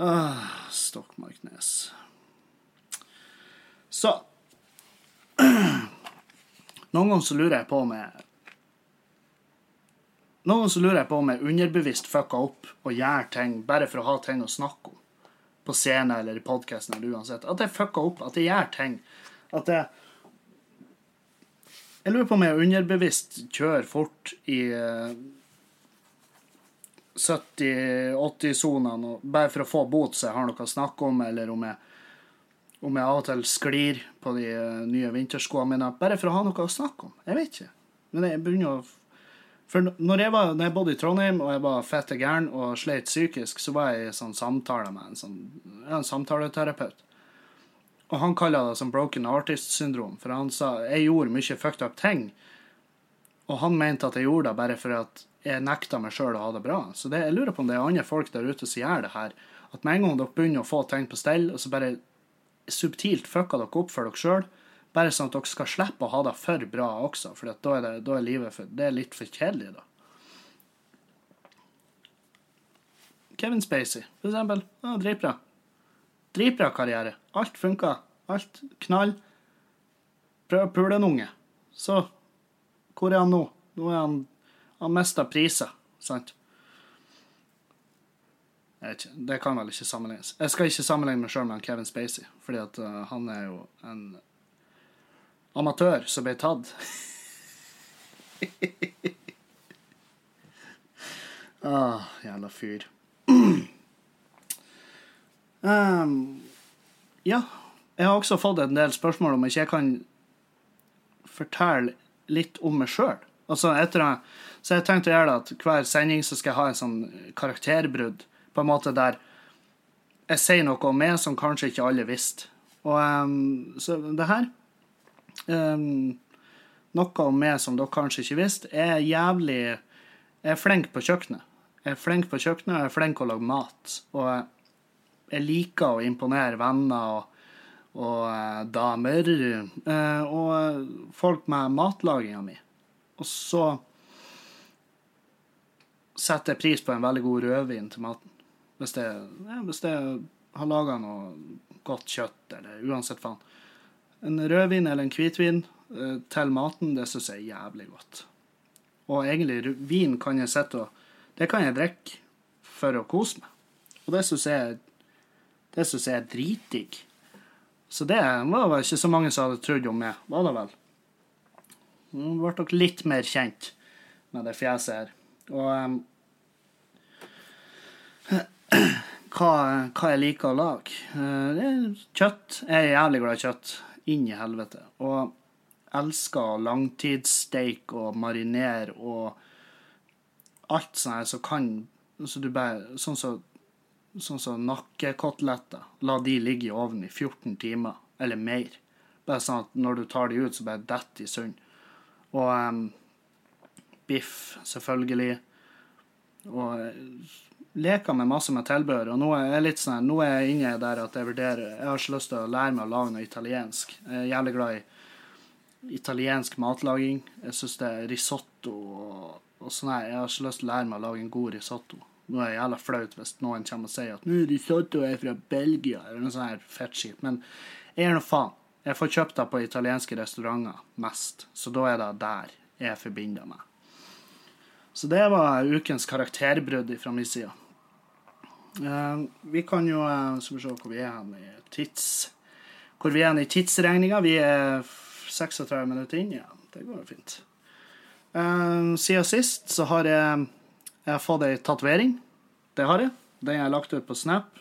Ah, Stokmarknes. Så Noen ganger så lurer jeg på om jeg Noen ganger så lurer jeg på om jeg underbevisst fucka opp og gjør ting bare for å ha ting å snakke om. På scenen eller i podkasten eller uansett. At jeg fucka opp. At jeg gjør ting. At jeg Jeg lurer på om jeg underbevisst kjører fort i eh, 70-80-sonene bare for å få bot så jeg har noe å snakke om, eller om jeg, om jeg av og til sklir på de eh, nye vinterskoene mine, bare for å ha noe å snakke om. Jeg vet ikke. Men jeg begynner å For når jeg, var, når jeg bodde i Trondheim og jeg var fette gæren og sleit psykisk, så var jeg i sånn samtale med en, sånn, en samtaleterapeut. Og han kaller det som broken artist-syndrom, for han sa jeg gjorde mye fucked up ting. Og han mente at jeg gjorde det bare for at jeg nekta meg sjøl å ha det bra. Så det, jeg lurer på om det er andre folk der ute som gjør det her. At med en gang dere begynner å få ting på stell, og så bare subtilt fucker dere opp for dere sjøl, bare sånn at dere skal slippe å ha det for bra også, for da er, det, da er livet for, det er litt for kjedelig, da. Kevin Spacey, for eksempel. Ja, dritbra. Dritbra karriere. Alt funka. Alt knall. Prøv å pule en unge. Så hvor er han nå? Nå er han Han mista priser, sant? Jeg ikke, Det kan vel ikke sammenlignes. Jeg skal ikke sammenligne meg sjøl med Kevin Spacey, fordi at uh, han er jo en amatør som ble tatt. ah, jævla fyr. um, ja, jeg har også fått en del spørsmål om ikke jeg kan fortelle litt om meg sjøl. Altså, etter å- så jeg tenkte å gjøre det at hver sending så skal jeg ha en sånn karakterbrudd, på en måte der jeg sier noe om meg som kanskje ikke alle visste. Og um, så det her um, Noe om meg som dere kanskje ikke visste. Er jævlig Jeg er flink på kjøkkenet. Jeg er flink på kjøkkenet, og jeg er flink å lage mat. Og jeg, liker å imponere venner og, og eh, damer. eh, og folk med matlaginga mi. Og så setter jeg pris på en veldig god rødvin til maten. Hvis ja, hvis det har laga noe godt kjøtt, eller uansett faen. En rødvin eller en hvitvin eh, til maten, det syns jeg er jævlig godt. Og egentlig, vin kan jeg sitte og Det kan jeg drikke for å kose meg. Og det syns jeg Det syns jeg er dritdigg. Så det var vel ikke så mange som hadde trodd om meg, var det vel? Nå ble dere litt mer kjent med det fjeset her. Og em, hva, hva jeg liker å lage? Eh, det er kjøtt. Jeg er jævlig glad i kjøtt. Inn i helvete. Og elsker langtidssteik og marinere og alt sånt her som kan så du bare, Sånn som sånn som nakkekoteletter. La de ligge i ovnen i 14 timer eller mer. Bare sånn at når du tar de ut, så bare detter de sund. Og um, biff, selvfølgelig. Og eh, leker med masse med tilbehør. Og nå er jeg litt sånn, nå er jeg inne der at jeg vurderer Jeg har ikke lyst til å lære meg å lage noe italiensk. Jeg er jævlig glad i italiensk matlaging. Jeg syns det er risotto og, og sånn her. Jeg har ikke lyst til å lære meg å lage en god risotto. Nå er det jævla flaut hvis noen kommer og sier at «Nå, risotto er fra Belgia, eller noe sånt fettskip. Men jeg gir nå faen. Jeg får kjøpt det på italienske restauranter mest, så da er det der jeg forbinder meg. Så det var ukens karakterbrudd fra min side. Eh, vi kan jo eh, Skal vi se hvor vi er hen i tids... Hvor vi er i tidsregninga. Vi er 36 minutter inn. Ja, det går jo fint. Eh, siden sist så har jeg, jeg har fått ei tatovering. Det har jeg. Den har jeg lagt ut på Snap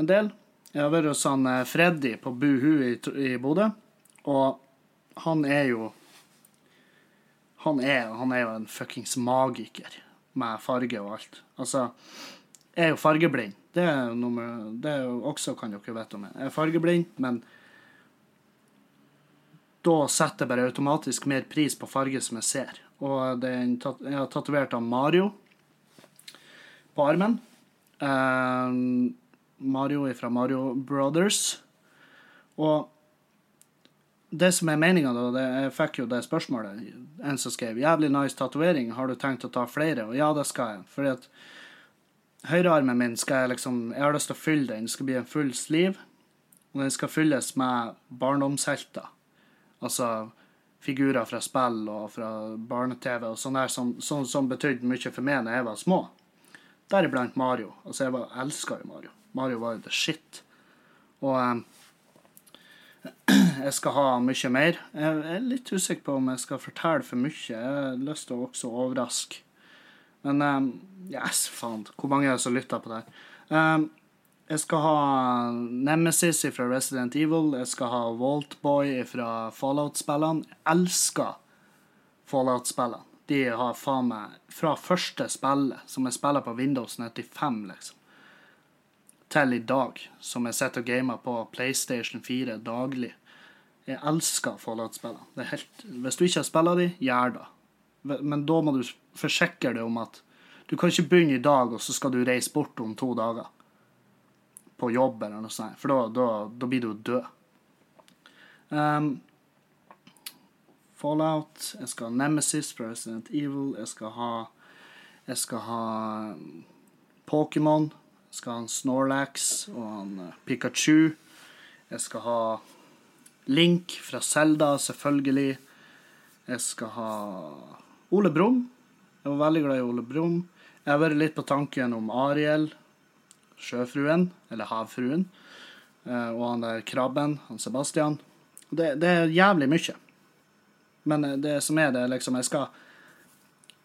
en del. Jeg har vært hos han Freddy på Buhu i, i Bodø, og han er jo han er, han er jo en fuckings magiker med farge og alt. Altså, er jo fargeblind. Det er jo det er jo også kan dere vite om. Jeg er fargeblind, men da setter jeg bare automatisk mer pris på farge som jeg ser. Og en, jeg har tatovert av Mario på armen. Eh, Mario fra Mario Brothers. Og det som er meninga, da det, Jeg fikk jo det spørsmålet. En som skrev 'Jævlig nice tatovering. Har du tenkt å ta flere?' Og ja, det skal jeg. Fordi at høyrearmen min skal jeg liksom Jeg har lyst til å fylle den. Det skal bli en full sleeve. Og den skal fylles med barndomshelter. Altså figurer fra spill og fra barne-TV og sånn der som, som, som betydde mye for meg da jeg var små. Deriblant Mario. Altså, jeg var, elska jo Mario. Mario var jo the shit. Og um, jeg skal ha mye mer. Jeg er litt usikker på om jeg skal fortelle for mye. Jeg har lyst til å også overraske. Men um, yes, faen. Hvor mange er det som lytter på det? Um, jeg skal ha Nemesis fra Resident Evil. Jeg skal ha Waltboy fra Fallout-spillene. Jeg elsker Fallout-spillene. De har faen meg Fra første spillet, som jeg spiller på Windows 95, liksom, til i dag, som jeg sitter og gamer på PlayStation 4 daglig. Jeg elsker Fallout-spillene. Helt Hvis du ikke har spilt de, gjør det. Men da må du forsikre deg om at du kan ikke begynne i dag, og så skal du reise bort om to dager. På jobb eller noe sånt. For da, da, da blir du død. Um, Fallout. Jeg skal ha Nemesis fra Resident Evil. Jeg skal ha Jeg skal ha um, Pokémon. Jeg skal ha en Snorlax og en uh, Pikachu. Jeg skal ha Link fra Zelda, selvfølgelig. Jeg skal ha Ole Brumm. Jeg var veldig glad i Ole Brumm. Jeg har vært litt på tanken om Ariel, sjøfruen, eller havfruen, eh, og han der krabben, han Sebastian. Det, det er jævlig mye. Men eh, det som er det, liksom Jeg skal,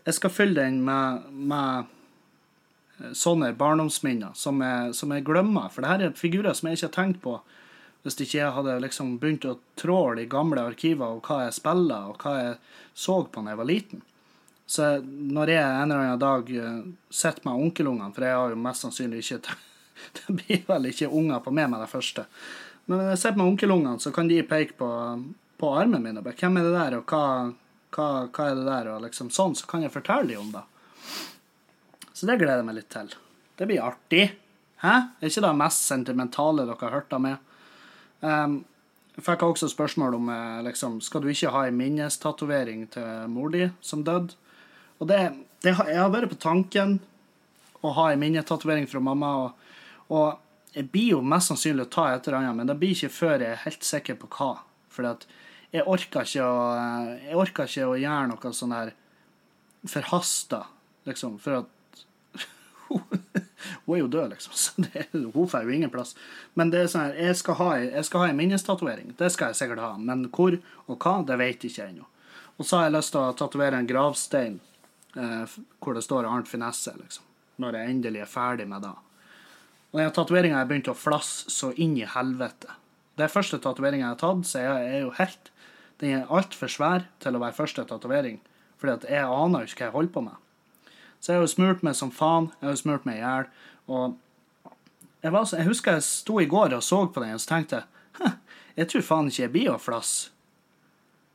jeg skal fylle den med, med eh, sånne barndomsminner som jeg, som jeg glemmer. For det her er figurer som jeg ikke har tenkt på hvis ikke jeg hadde liksom begynt å tråle i gamle arkiver og hva jeg spiller, og hva jeg så på da jeg var liten. Så når jeg en eller annen dag eh, sitter med onkelungene, for jeg har jo mest sannsynlig ikke Det blir vel ikke unger på meg med det første. Men når jeg sitter med onkelungene, så kan de peke på, på armen min og bare 'Hvem er det der, og hva, hva, hva er det der?' Og liksom sånn, så kan jeg fortelle dem om det. Så det gleder jeg meg litt til. Det blir artig. Hæ? Er ikke det mest sentimentale dere har hørt av meg? Um, jeg fikk også spørsmål om eh, liksom, skal du ikke ha en minnestatovering til mor di som døde. Og det, det jeg har vært på tanken å ha en minnetatovering fra mamma. Og, og jeg blir jo mest sannsynlig å ta et eller annet, men det blir ikke før jeg er helt sikker på hva. For jeg orker ikke å, jeg orker ikke å gjøre noe sånn her forhasta, liksom. For at hun er jo død, liksom. Så det, hun får jo ingen plass. Men det er sånn her, jeg skal ha, jeg skal ha en minnestatovering. Det skal jeg sikkert ha. Men hvor og hva, det vet jeg ikke ennå. Og så har jeg lyst til å tatovere en gravstein eh, hvor det står Arnt Finesse, liksom. Når jeg endelig er ferdig med det. Og den tatoveringa har begynt å flasse så inn i helvete. Det er første tatoveringa jeg har tatt, så jeg er jo helt Den er altfor svær til å være første tatovering, fordi jeg aner ikke hva jeg holder på med. Så jeg har jo smurt meg som faen. Jeg har jo smurt meg i hjel. Og jeg, var, jeg husker jeg sto i går og så på den og så tenkte jeg jeg tror faen ikke jeg blir å flasse.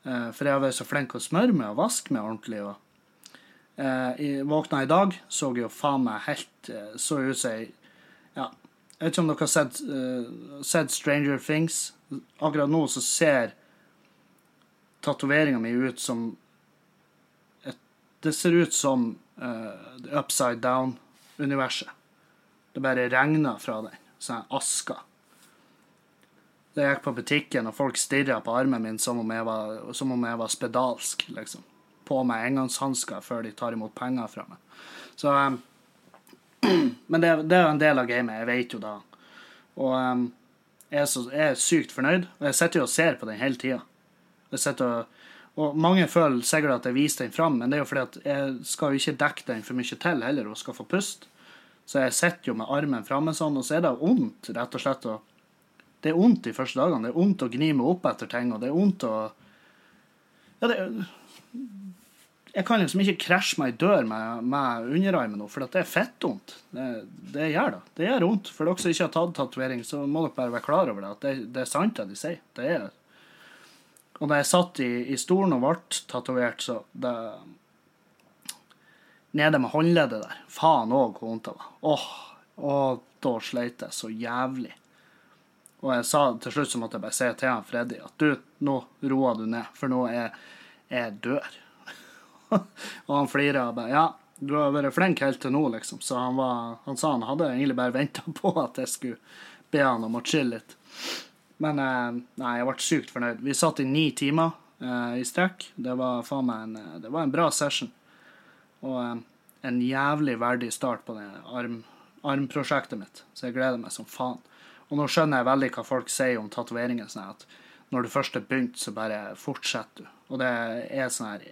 Eh, For jeg har vært så flink å smøre meg og vaske meg ordentlig. Og, jeg våkna i dag, så jo faen meg helt eh, Så ut som jeg Ja, jeg vet ikke om dere har sett, uh, sett Stranger Things. Akkurat nå så ser tatoveringa mi ut som et, Det ser ut som uh, Upside Down-universet. Det bare regner fra den. Sånn aska. Jeg gikk på butikken, og folk stirra på armen min som om jeg var, som om jeg var spedalsk, liksom. På meg engangshansker før de tar imot penger fra meg. Så um, Men det, det er jo en del av gamet. Jeg vet jo det. Og um, jeg, er så, jeg er sykt fornøyd, og jeg sitter jo og ser på den hele tida. Og og mange føler sikkert at jeg viser den fram, men det er jo fordi at jeg skal jo ikke dekke den for mye til heller, og skal få puste. Så jeg sitter jo med armen framme sånn, og så er det vondt, rett og slett. Og det er vondt de første dagene. Det er vondt å gni meg opp etter ting, og det er vondt å Ja, det Jeg kan liksom ikke krasje meg i dør med, med underarmen nå, for det er fettvondt. Det, det gjør det. Det gjør vondt. For dere som ikke har tatt tatovering, så må dere bare være klar over det. At det, det er sant det de sier. Det er Og da jeg satt i, i stolen og ble tatovert, så det Nede med håndleddet der. Faen òg hvor vondt det var. Åh, åh, da sleit jeg så jævlig. Og jeg sa til slutt så måtte jeg bare si til han Freddy at du, nå roer du ned, for nå er jeg dør. og han flira og bare Ja, du har vært flink helt til nå, liksom. Så han, var, han sa han hadde egentlig bare venta på at jeg skulle be han om å chille litt. Men eh, nei, jeg ble sykt fornøyd. Vi satt i ni timer eh, i strekk. Det var faen meg en, eh, det var en bra session. Og eh, en jævlig verdig start på det arm, armprosjektet mitt. Så jeg gleder meg som faen. Og nå skjønner jeg veldig hva folk sier om tatoveringer. Sånn at når du først er begynt, så bare fortsetter du. Og det er sånn her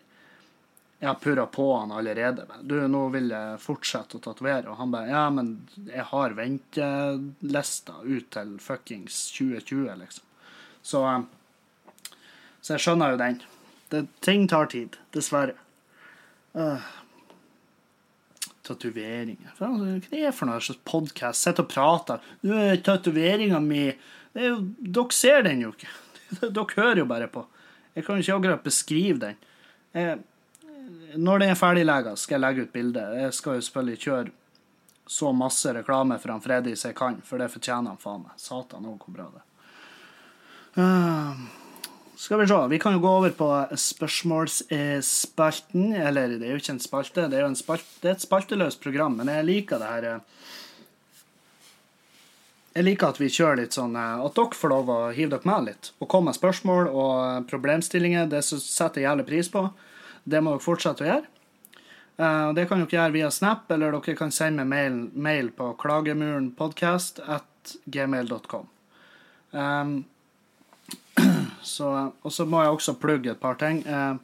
Jeg har purra på han allerede. Du, nå vil jeg fortsette å tatovere. Og han bare Ja, men jeg har ventelista ut til fuckings 2020, liksom. Så, eh, så jeg skjønner jo den. Det, ting tar tid, dessverre. Uh, tatoveringer. Hva er det for noe slags podkast? Sitter og prater. «Du, Tatoveringa mi er Dere ser den jo ikke. Dere hører jo bare på. Jeg kan jo ikke akkurat beskrive den. Jeg, når den er ferdiglega, skal jeg legge ut bilde. Jeg skal jo selvfølgelig kjøre så masse reklame for han Freddy jeg kan, for det fortjener han faen meg. Satan òg, hvor bra det er. Uh, skal vi se. Vi kan jo gå over på spørsmålsspalten. Eller det er jo ikke en spalte, det er jo en spalte, det er et spalteløst program, men jeg liker det her eh, Jeg liker at vi kjører litt sånn eh, At dere får lov å hive dere med litt. Og komme med spørsmål og problemstillinger. Det setter jeg jævlig pris på. Det må dere fortsette å gjøre. Eh, Det kan dere gjøre via Snap, eller dere kan sende meg mail, mail på klagemurenpodkast at gmail.com. Um, så, og så må jeg også plugge et par ting. Eh,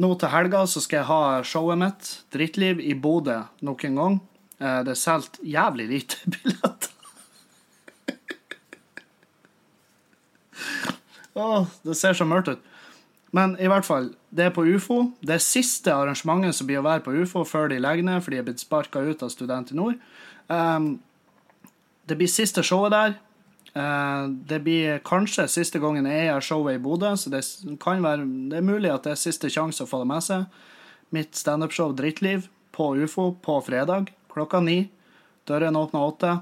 nå til helga så skal jeg ha showet mitt, Drittliv, i Bodø nok en gang. Uh, det er solgt jævlig lite billetter. Åh, det ser så mørkt ut. Men i hvert fall, det er på UFO. Det er siste arrangementet som blir å være på UFO før de legger ned, for de er blitt sparka ut av Student i Nord. Um, det blir siste showet der. Uh, det blir kanskje siste gangen jeg gjør showet i Bodø, så det, kan være, det er mulig at det er siste sjanse å få det med seg. Mitt standupshow Drittliv på UFO på fredag klokka ni. Dørene åpner åtte.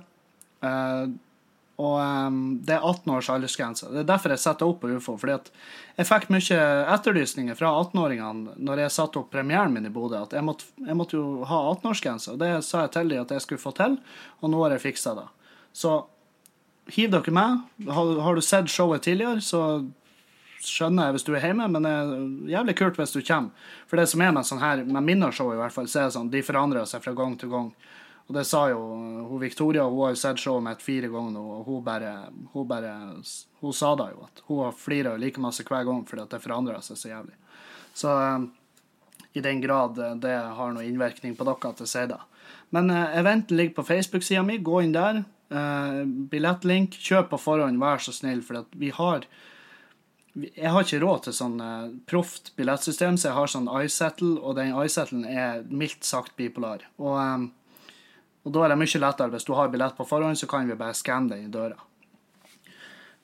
Eh, og um, det er 18 års aldersgrense. Det er derfor jeg setter opp på UFO. fordi at jeg fikk mye etterlysninger fra 18-åringene når jeg satte opp premieren min i Bodø, at jeg måtte, jeg måtte jo ha 18-årsgrense. Og det sa jeg til dem at jeg skulle få til, og nå har jeg fiksa det. Så hiv dere med. Har, har du sett showet tidligere, så skjønner jeg hvis du er hjemme, men det er jævlig kult hvis du kommer. For det som er med sånn her, med minneshow i hvert fall, så er det sånn, de forandrer seg fra gang til gang. Og det sa jo hun Victoria, hun har jo sett showet mitt fire ganger nå, og hun bare, hun bare Hun sa da jo at hun flirer like masse hver gang fordi at det forandrer seg så jævlig. Så eh, i den grad eh, det har noen innvirkning på dere at jeg sier det. Men eh, eventen ligger på Facebook-sida mi, gå inn der. Eh, billettlink. Kjøp på forhånd, vær så snill, for vi har jeg har ikke råd til sånn uh, proft billettsystem, så jeg har sånn iSettle, og den iSettlen er mildt sagt bipolar. Og, eh, og da er det mye lettere hvis du har billett på forhånd, så kan vi bare skanne den i døra.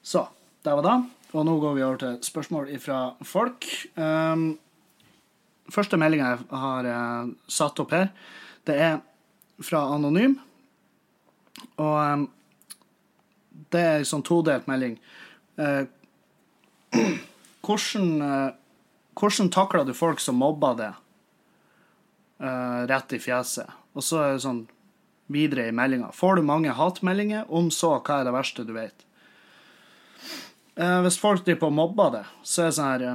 Så, det var det. Og nå går vi over til spørsmål fra folk. Um, første meldinga jeg har uh, satt opp her, det er fra Anonym. Og um, det er en sånn todelt melding. Uh, hvordan, uh, hvordan takler du folk som mobber det rett i fjeset? Og så er det sånn videre i meldinga. Får du mange hatmeldinger? Om så, hva er det verste du vet? Eh, hvis folk driver på og mobber det, så er det sånn her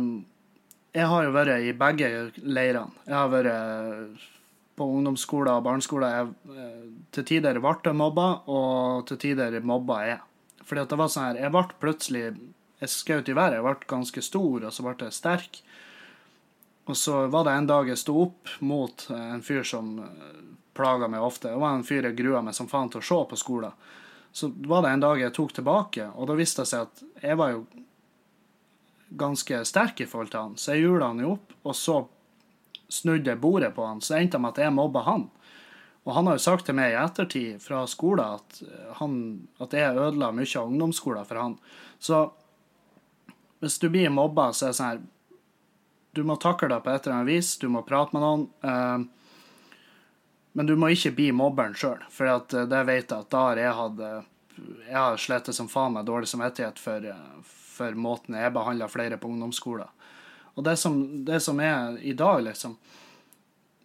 Jeg har jo vært i begge leirene. Jeg har vært eh, på ungdomsskoler og barneskoler. Jeg, eh, til tider ble mobba, og til tider mobba jeg. Fordi at det var sånn her Jeg ble plutselig Jeg skjøt i været. Jeg ble ganske stor, og så ble jeg sterk. Og så var det en dag jeg sto opp mot en fyr som plaga meg ofte. Det var en fyr jeg grua meg som faen til å se på skolen. Så var det en dag jeg tok tilbake, og da viste det seg at jeg var jo ganske sterk i forhold til han. Så jeg hjula han jo opp, og så snudde jeg bordet på han. Så endte det med at jeg mobba han. Og han har jo sagt til meg i ettertid fra skolen at, han, at jeg ødela mye av ungdomsskolen for han. Så hvis du blir mobba, så er det sånn her Du må takle det på et eller annet vis. Du må prate med noen. Eh, men du må ikke bli mobberen sjøl, for at, eh, det vet jeg at da har jeg hatt Jeg har slitt som faen meg dårlig samvittighet for, eh, for måten jeg behandla flere på ungdomsskolen. Og det som, det som er i dag, liksom,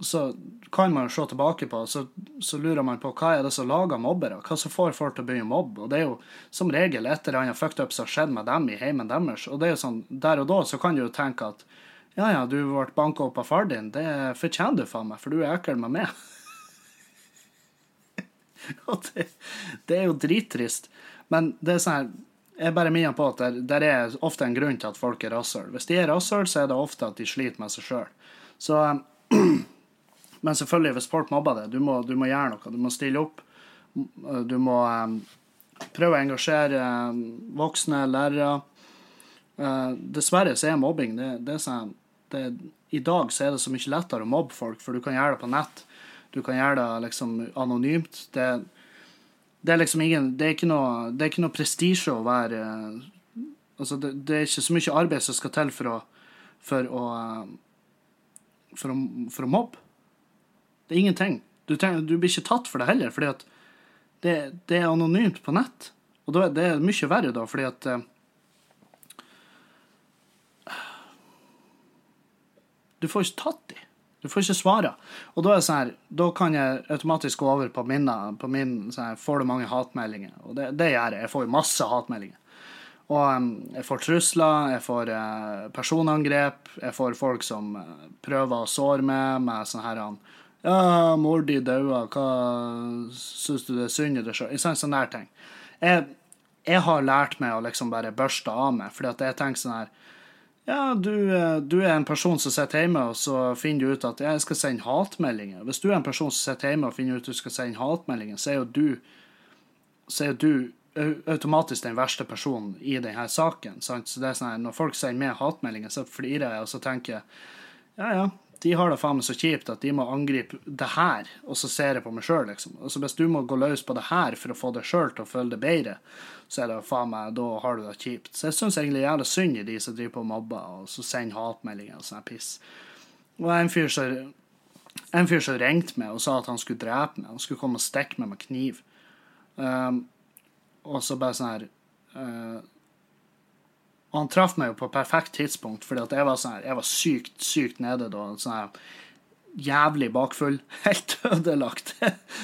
så kan man jo se tilbake på, så, så lurer man på hva er det som lager mobbere? Hva som får folk til å begynne å mobbe? Og det er jo som regel et eller annet fucked up som har skjedd med dem i heimen deres. Og det er jo sånn, der og da så kan du jo tenke at ja ja, du ble banka opp av far din, det fortjener du faen meg, for du er ekkel med meg. Og det, det er jo drittrist. Men det er sånn her Jeg bare minner på at det det er ofte en grunn til at folk er rasshøl. Hvis de er rasshøl, så er det ofte at de sliter med seg sjøl. Så Men selvfølgelig, hvis folk mobber deg, du du må gjøre noe. Du må stille opp. Du må um, prøve å engasjere um, voksne lærere. Uh, dessverre så er mobbing det, det er sånn det, I dag så er det så mye lettere å mobbe folk, for du kan gjøre det på nett. Du kan gjøre det liksom anonymt. Det, det er liksom ingen Det er ikke noe, noe prestisje å være Altså, det, det er ikke så mye arbeid som skal til for å for å, for å, for å mobbe. Det er ingenting. Du, trenger, du blir ikke tatt for det heller, fordi at det, det er anonymt på nett. Og da, det er mye verre da, fordi at eh, Du får ikke tatt de. Du får ikke svare. Og da sånn her, da kan jeg automatisk gå over på, minna, på min sånn her, Får du mange hatmeldinger? Og det, det gjør jeg. Jeg får masse hatmeldinger. Og jeg får trusler, jeg får eh, personangrep, jeg får folk som eh, prøver å såre meg med sånn her Ja, mor di daua, hva syns du det er synd i deg sjøl? Sånn, sånn der ting. Jeg, jeg har lært meg å liksom bare børste av meg, fordi at jeg tenker sånn her ja, du, eh, du er en person som sitter hjemme, og så finner du ut at jeg skal sende hatmeldinger. Hvis du er en person som sitter hjemme og finner ut at du skal sende hatmeldinger, så er jo du, er du automatisk den verste personen i denne saken. Sant? Så det er sånn Når folk sender meg hatmeldinger, så flirer jeg, og så tenker jeg ja, ja, de har det faen meg så kjipt at de må angripe det her, og så ser jeg på meg sjøl, liksom. Altså, hvis du må gå løs på det her for å få deg sjøl til å føle det bedre, så er det faen meg, da har du det kjipt. Så jeg syns egentlig jævlig synd i de som driver på og mobber, og så sender hatmeldinger og sånn piss. Og en fyr som en fyr som ringte meg og sa at han skulle drepe meg. Han skulle komme og stikke meg med kniv. Um, og så bare sånn her uh, Han traff meg jo på perfekt tidspunkt, fordi at jeg var sånn Jeg var sykt, sykt nede da. Sånn jævlig bakfull. Helt ødelagt.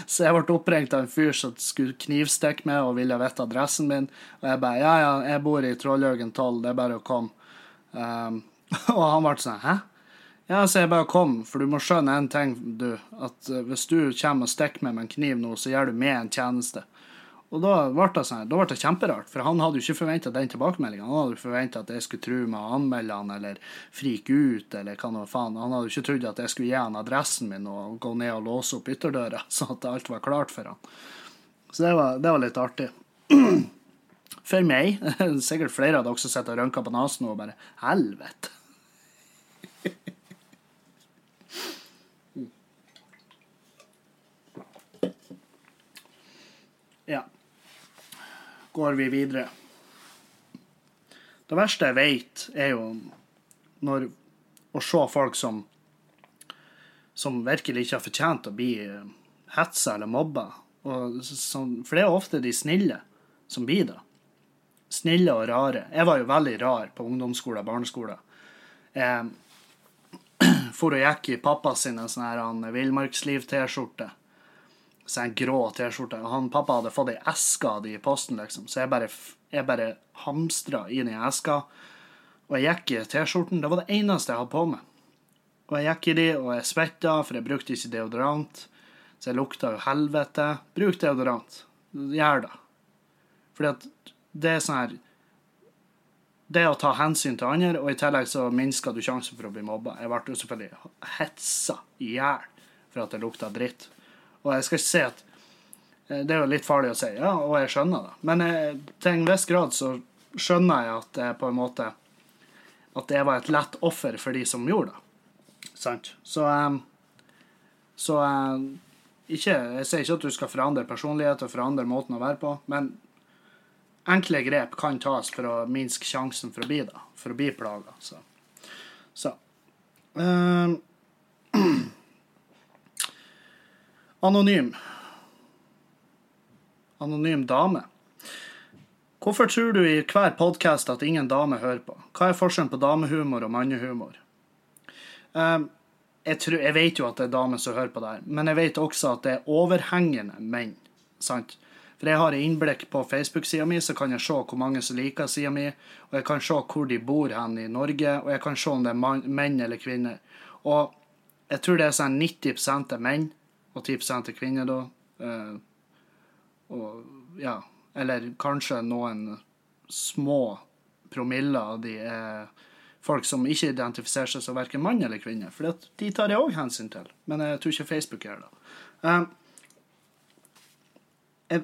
Så jeg ble oppringt av en fyr som skulle knivstikke meg og ville vite adressen min. Og jeg bare Ja, ja, jeg bor i Trollhaugen 12, det er bare å komme. Um, og han ble sånn Hæ? Ja, så jeg bare kom, for du må skjønne en ting, du. At uh, hvis du kommer og stikker meg med en kniv nå, så gjør du meg en tjeneste. Og da ble det sånn, da ble det kjemperart, for han hadde jo ikke forventa den tilbakemeldinga. Han hadde jo forventa at jeg skulle true med å anmelde han eller frike ut eller hva nå faen. Han hadde jo ikke trodd at jeg skulle gi han adressen min og gå ned og låse opp ytterdøra, sånn at alt var klart for han. Så det var, det var litt artig. For meg. Sikkert flere av dere som sitter og rynker på nesen og bare Helvete. Ja. Går vi videre. Det verste jeg vet, er jo når å se folk som som virkelig ikke har fortjent å bli hetsa eller mobba. Som, for det er ofte de snille som blir det. Snille og rare. Jeg var jo veldig rar på ungdomsskolen og barneskolen. Jeg for og gikk i pappa sine sånne her villmarksliv-T-skjorte sånn grå T-skjorte. Og han pappa hadde fått ei eske av de i posten, liksom. Så jeg bare, jeg bare hamstra i eska. Og jeg gikk i T-skjorten. Det var det eneste jeg hadde på meg. Og jeg gikk i de, og jeg svetta, for jeg brukte ikke deodorant. Så jeg lukta jo helvete. Bruk deodorant. Gjør det. Fordi at det er sånn her Det å ta hensyn til andre, og i tillegg så minsker du sjansen for å bli mobba. Jeg ble jo selvfølgelig hetsa i hjel for at det lukta dritt. Og jeg skal ikke si at eh, Det er jo litt farlig å si, ja, og jeg skjønner det. Men jeg, til en viss grad så skjønner jeg at det på en måte At det var et lett offer for de som gjorde det. Sant? Så um, Så ikke, Jeg sier ikke at du skal forandre personlighet og forandre måten å være på, men enkle grep kan tas for å minske sjansen for å bli det. For å bli plaga. Så. så. Um, Anonym. Anonym dame. Hvorfor tror du i hver podkast at ingen dame hører på? Hva er forskjellen på damehumor og mannehumor? Um, jeg, tror, jeg, vet jo at det er damer som hører på det her, men jeg vet også at det er overhengende menn. sant? For jeg har innblikk på Facebook-sida mi, så kan jeg se hvor mange som liker sida mi, og jeg kan se hvor de bor hen i Norge, og jeg kan se om det er menn eller kvinner. Og jeg tror det er sånn 90 er menn, og 10 til kvinner, da. Eh, og ja Eller kanskje noen små promiller av de er folk som ikke identifiserer seg som verken mann eller kvinne. For de tar jeg òg hensyn til. Men jeg tror ikke Facebook gjør det. Eh,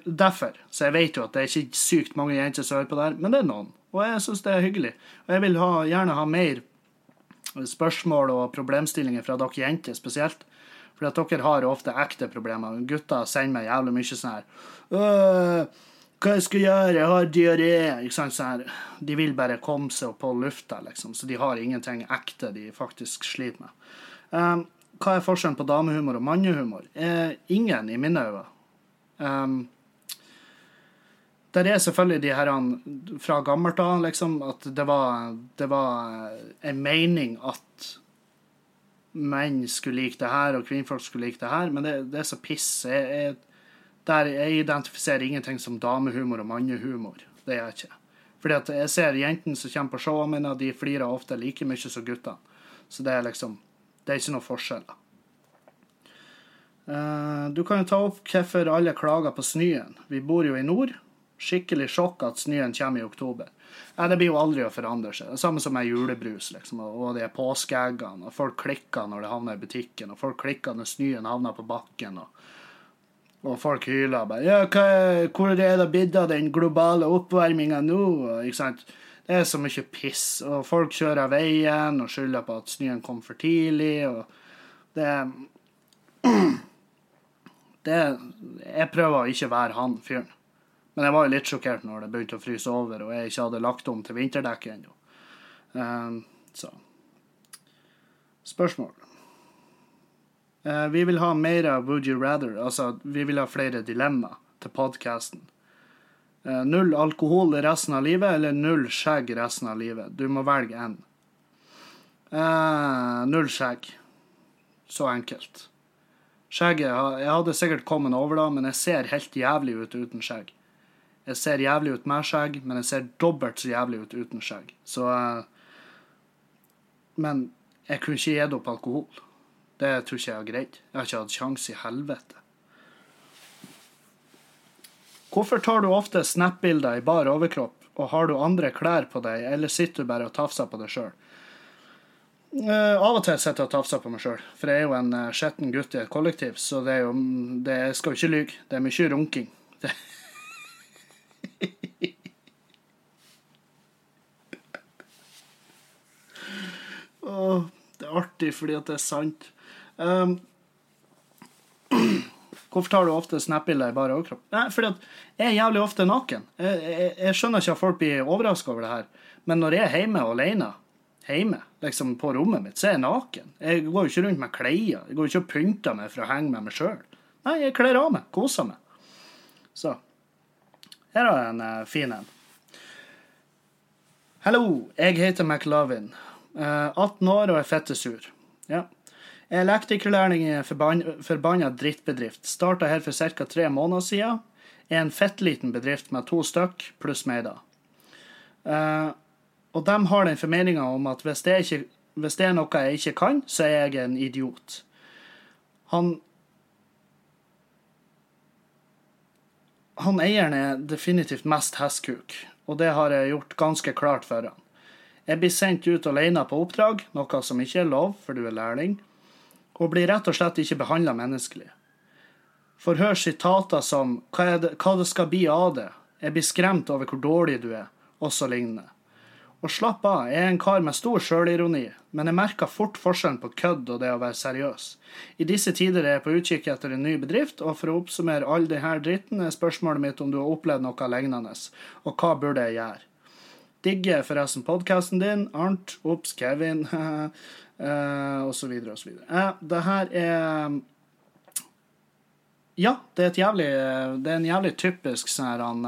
derfor. Så jeg vet jo at det er ikke sykt mange jenter som hører på det her, men det er noen. Og jeg syns det er hyggelig. Og jeg vil ha, gjerne ha mer spørsmål og problemstillinger fra dere jenter spesielt. For at dere har ofte ekte problemer. Gutter sender meg jævlig mye sånn her hva jeg skal gjøre, jeg har diaré. Ikke sant, sånn De vil bare komme seg opp på lufta, liksom. Så de har ingenting ekte de faktisk sliter med. Um, hva er forskjellen på damehumor og mannehumor? Eh, ingen, i mine øyne. Um, der er selvfølgelig de her fra gammelt av, liksom, at det var, det var en mening at menn skulle like det her, og kvinnfolk skulle like det her, men det, det er så piss. Jeg, jeg, der jeg identifiserer ingenting som damehumor og mannehumor. Det gjør jeg ikke. Fordi at jeg ser jentene som kommer på showene mine, de flirer ofte like mye som guttene. Så det er liksom Det er ikke noe forskjell. Uh, du kan jo ta opp hvorfor alle klager på snøen. Vi bor jo i nord. Skikkelig sjokk at snøen kommer i oktober. Ja, det blir jo aldri å forandre seg. Det samme som med julebrus liksom, og de påskeeggene. og Folk klikker når det havner i butikken, og folk klikker når snøen havner på bakken. og, og folk hyler bare ja, hva, 'Hvor er det blitt av den globale oppvarminga nå?' ikke sant? Det er så mye piss. Og folk kjører av veien og skylder på at snøen kom for tidlig. og det det, Jeg prøver å ikke være han fyren. Men jeg var jo litt sjokkert når det begynte å fryse over og jeg ikke hadde lagt om til vinterdekk ennå. Um, så Spørsmål. Uh, vi vil ha mer av Would you rather. Altså, vi vil ha flere dilemma til podkasten. Eh, null alkohol resten av livet eller null skjegg resten av livet. Du må velge én. Uh, null skjegg. Så enkelt. Skjegget Jeg hadde sikkert kommet over da, men jeg ser helt jævlig ut uten skjegg. Jeg ser jævlig ut med skjegg, men jeg ser dobbelt så jævlig ut uten skjegg. Så eh, Men jeg kunne ikke gitt opp alkohol. Det tror ikke jeg har greid. Jeg har ikke hatt sjanse i helvete. Hvorfor tar du ofte snap-bilder i bar overkropp, og har du andre klær på deg, eller sitter du bare og tafser på deg sjøl? Uh, av og til sitter jeg og tafser på meg sjøl, for jeg er jo en uh, skitten gutt i et kollektiv, så det er jo det, Jeg skal jo ikke lyve. Det er mye runking. Det. Åh, det er artig fordi at det er sant. Um, hvorfor tar du ofte snap-bilder i bare overkropp? Nei, fordi at jeg er jævlig ofte naken. Jeg, jeg, jeg skjønner ikke at folk blir overraska over det her, men når jeg er hjemme alene, hjemme, liksom på rommet mitt, så er jeg naken. Jeg går jo ikke rundt med klær. Jeg går jo ikke og pynter meg for å henge med meg sjøl. Nei, jeg kler av meg. Koser meg. Så. Her har jeg en uh, fin en. Hallo, jeg heter McLovin. Uh, 18 år og er fettesur. Ja. Jeg er elektrikerlærling forban forbanna drittbedrift. Starta her for ca. tre måneder siden. Er en fettliten bedrift med to stykk pluss meg, da. Uh, og de har den formeninga om at hvis det, ikke, hvis det, er noe jeg ikke kan, så er jeg en idiot. Han Han eieren er definitivt mest hestkuk, og det har jeg gjort ganske klart for han. Jeg blir sendt ut alene på oppdrag, noe som ikke er lov, for du er lærling, og blir rett og slett ikke behandla menneskelig. Får høre sitater som hva, det, 'hva det skal bli av det', 'jeg blir skremt over hvor dårlig du er', og så lignende. Og slapp av, jeg er en kar med stor sjølironi, men jeg merker fort forskjellen på kødd og det å være seriøs. I disse tider er jeg på utkikk etter en ny bedrift, og for å oppsummere all denne dritten er spørsmålet mitt om du har opplevd noe lignende, og hva burde jeg gjøre? Digger forresten podkasten din, Arnt, Ops, Kevin, og så videre. Eh, det her er Ja, det er, jævlig, det er en jævlig typisk sånn her han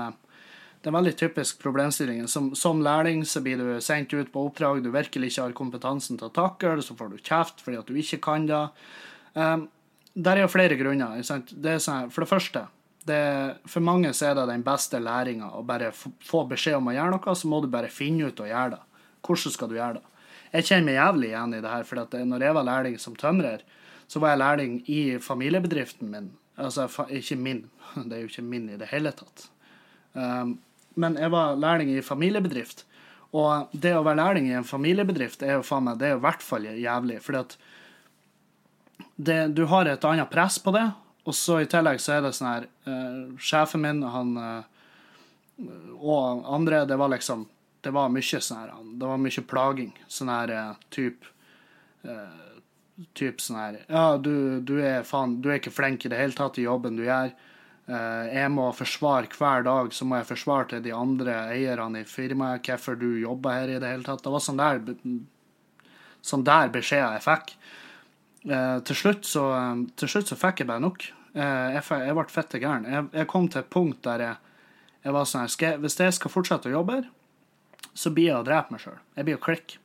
det er en veldig typisk problemstilling. Som, som, lærling så blir du sendt ut på oppdrag du virkelig ikke har kompetansen til å takle, så får du kjeft fordi at du ikke kan det. Um, der er jo flere grunner. Det sånn, for det første, det, for mange så er det den beste læringa å bare få beskjed om å gjøre noe, så må du bare finne ut å gjøre det. Hvordan skal du gjøre det? Jeg kjenner meg jævlig igjen i det her, for at når jeg var lærling som tømrer, så var jeg lærling i familiebedriften min. Altså ikke min, det er jo ikke min i det hele tatt. Um, men jeg var lærling i familiebedrift. Og det å være lærling i en familiebedrift er jo faen meg, det er i hvert fall jævlig. Fordi du har et annet press på det, og så i tillegg så er det sånn her uh, Sjefen min, han uh, og andre, det var liksom Det var mye sånn her Det var mye plaging. Sånn her uh, type uh, Typ sånn her Ja, du, du, er faen Du er ikke flink i det hele tatt i jobben du gjør. Eh, jeg må forsvare hver dag, så må jeg forsvare til de andre eierne i firmaet hvorfor du jobber her i det hele tatt. Det var sånn der, sånn der beskjeder jeg fikk. Eh, til, slutt så, til slutt så fikk jeg bare nok. Eh, jeg, jeg ble fette gæren. Jeg, jeg, kom til et punkt der jeg, jeg var sånn her Hvis jeg skal fortsette å jobbe her, så blir jeg å drepe meg sjøl. Jeg blir å klikke.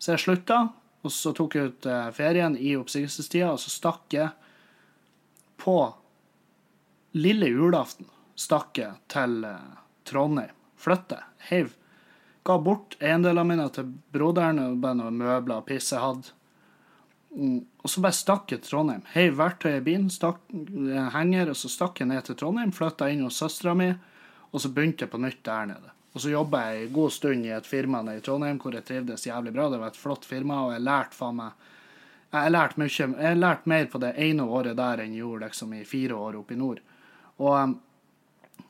Så jeg slutta, og så tok jeg ut ferien i oppsigelsestida, og så stakk jeg på lille julaften stakk jeg til eh, Trondheim. Flyttet. Heiv. Ga bort eiendelene mine til broderen og bare noen møbler og piss jeg hadde. Og så bare stakk jeg til Trondheim. Heiv verktøy i bilen, stakk eh, henger, og så stakk jeg ned til Trondheim. Flytta inn hos søstera mi, og så begynte jeg på nytt der nede. Og så jobba jeg en god stund i et firma nede i Trondheim hvor jeg trivdes jævlig bra. Det var et flott firma, og jeg lærte faen meg Jeg lærte mye. Jeg lærte mer på det ene året der enn jeg gjorde liksom i fire år oppe i nord. Og um,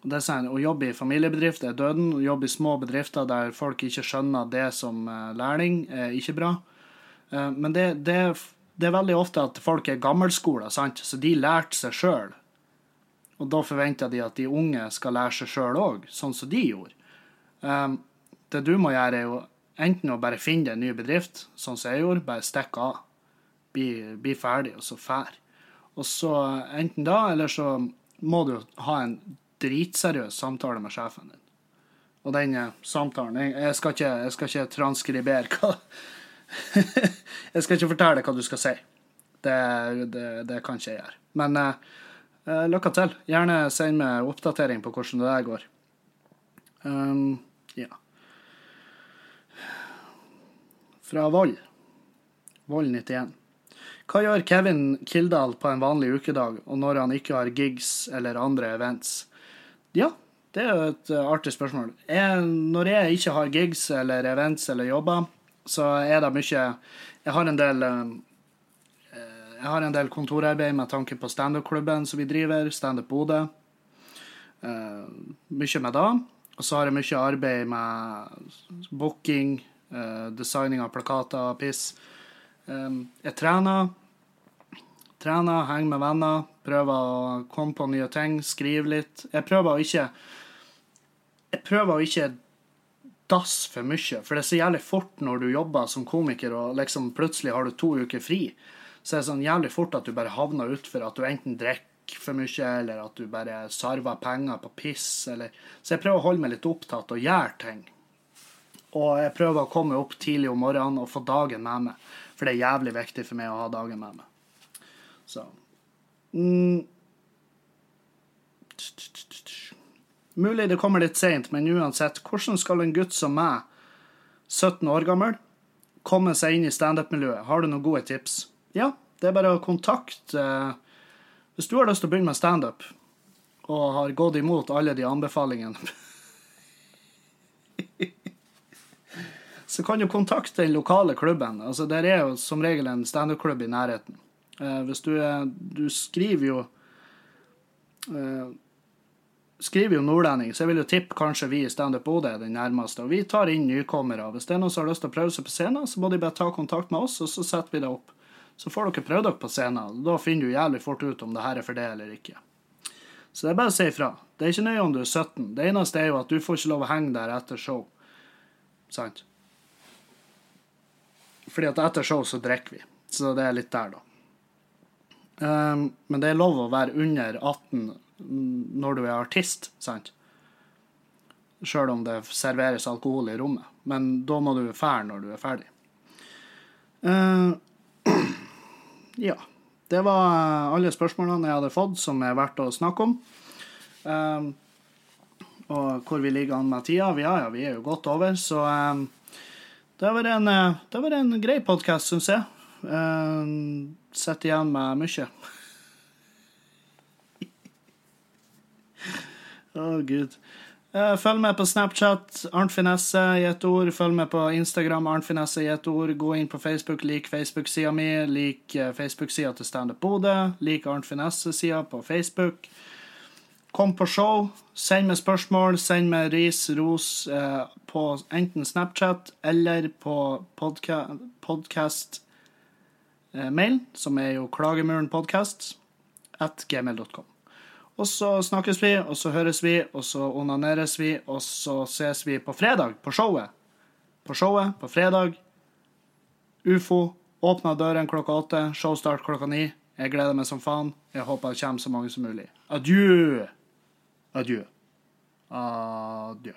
det sånn, Å jobbe i familiebedrifter er døden. Å jobbe i små bedrifter der folk ikke skjønner det som uh, lærling, er ikke bra. Uh, men det, det, det, er veldig ofte at folk er gammelskoler, sant? så de lærte seg sjøl. Og da forventer de at de unge skal lære seg sjøl òg, sånn som de gjorde. Um, det du må gjøre, er jo enten å bare finne deg en ny bedrift, sånn som jeg gjorde, bare stikke av. Bli, bli ferdig, og så fær. Og så enten da, eller så må du ha en dritseriøs samtale med sjefen din. Og den eh, samtalen Jeg, jeg, skal, ikke, jeg skal ikke transkribere hva Jeg skal ikke fortelle hva du skal si. Det, det, det kan ikke jeg gjøre. Men eh, eh, lykke til. Gjerne send meg oppdatering på hvordan det der går. Um, ja. Fra Vold. Vold 91. Hva gjør Kevin Kildahl på en vanlig ukedag, og når han ikke har gigs eller andre events? Ja, det er jo et eh, artig spørsmål. Jeg, når jeg ikke har gigs eller events eller jobber, så er det mye Jeg har en del eh, jeg har en del kontorarbeid med tanke på standup-klubben som vi driver, Standup Bodø. Eh, mye med det. Og så har jeg mye arbeid med booking, eh, designing av plakater, piss. Eh, jeg trener. Trener, henger med venner, prøver å komme på nye ting, skrive litt. Jeg prøver å ikke Jeg prøver å ikke dass for mye, for det er så jævlig fort når du jobber som komiker og liksom plutselig har du to uker fri så er det sånn jævlig fort at du bare havner utfor at du enten drikker for mye, eller at du bare sarver penger på piss, eller Så jeg prøver å holde meg litt opptatt og gjøre ting. Og jeg prøver å komme opp tidlig om morgenen og få dagen med meg, for det er jævlig viktig for meg å ha dagen med meg. Så mm. Mulig det kommer litt seint, men uansett, hvordan skal en gutt som meg, 17 år gammel, komme seg inn i standup-miljøet? Har du noen gode tips? Ja, det er bare å kontakte eh, Hvis du har lyst til å begynne med standup, og har gått imot alle de anbefalingene Så kan du kontakte den lokale klubben. Altså, Der er jo som regel en standup-klubb i nærheten. Eh, hvis du, du skriver jo eh, skriver jo nordlending, så jeg vil jo tippe kanskje vi i Standup Bodø er den nærmeste. Og vi tar inn nykommere. Hvis det er noen som har lyst til å prøve seg på scenen, så må de bare ta kontakt med oss, og så setter vi det opp. Så får dere prøve dere på scenen. Da finner du jævlig fort ut om det her er for det eller ikke. Så det er bare å si ifra. Det er ikke nøye om du er 17. Det eneste er jo at du får ikke lov å henge der etter show. Sant? Fordi at etter show så drikker vi. Så det er litt der, da. Um, men det er lov å være under 18 når du er artist, sant? Sjøl om det serveres alkohol i rommet. Men da må du fære når du er ferdig. Uh, ja. Det var alle spørsmålene jeg hadde fått som er verdt å snakke om. Uh, og hvor vi ligger an med tida. Ja, ja, vi er jo godt over, så um, det har vært en, en grei podkast, syns jeg. Uh, Sitter igjen med mye. Å, oh, gud. Uh, følg med på Snapchat, Arnt Finesse i ett ord. Følg med på Instagram, Arnt Finesse i ett ord. Gå inn på Facebook, lik Facebook-sida mi. Lik uh, Facebook-sida til Standup Bodø. Lik Arnt Finesse-sida på Facebook. Kom på show. Send meg spørsmål, send meg ris, ros eh, på enten Snapchat eller på podkast-mail, som er jo Klagemuren podcast, at gmail.com. Og så snakkes vi, og så høres vi, og så onaneres vi, og så ses vi på fredag, på showet. På showet på fredag. Ufo. Åpna døren klokka åtte. Showstart klokka ni. Jeg gleder meg som faen. Jeg håper det kommer så mange som mulig. Adjø. Adjø. Adjø.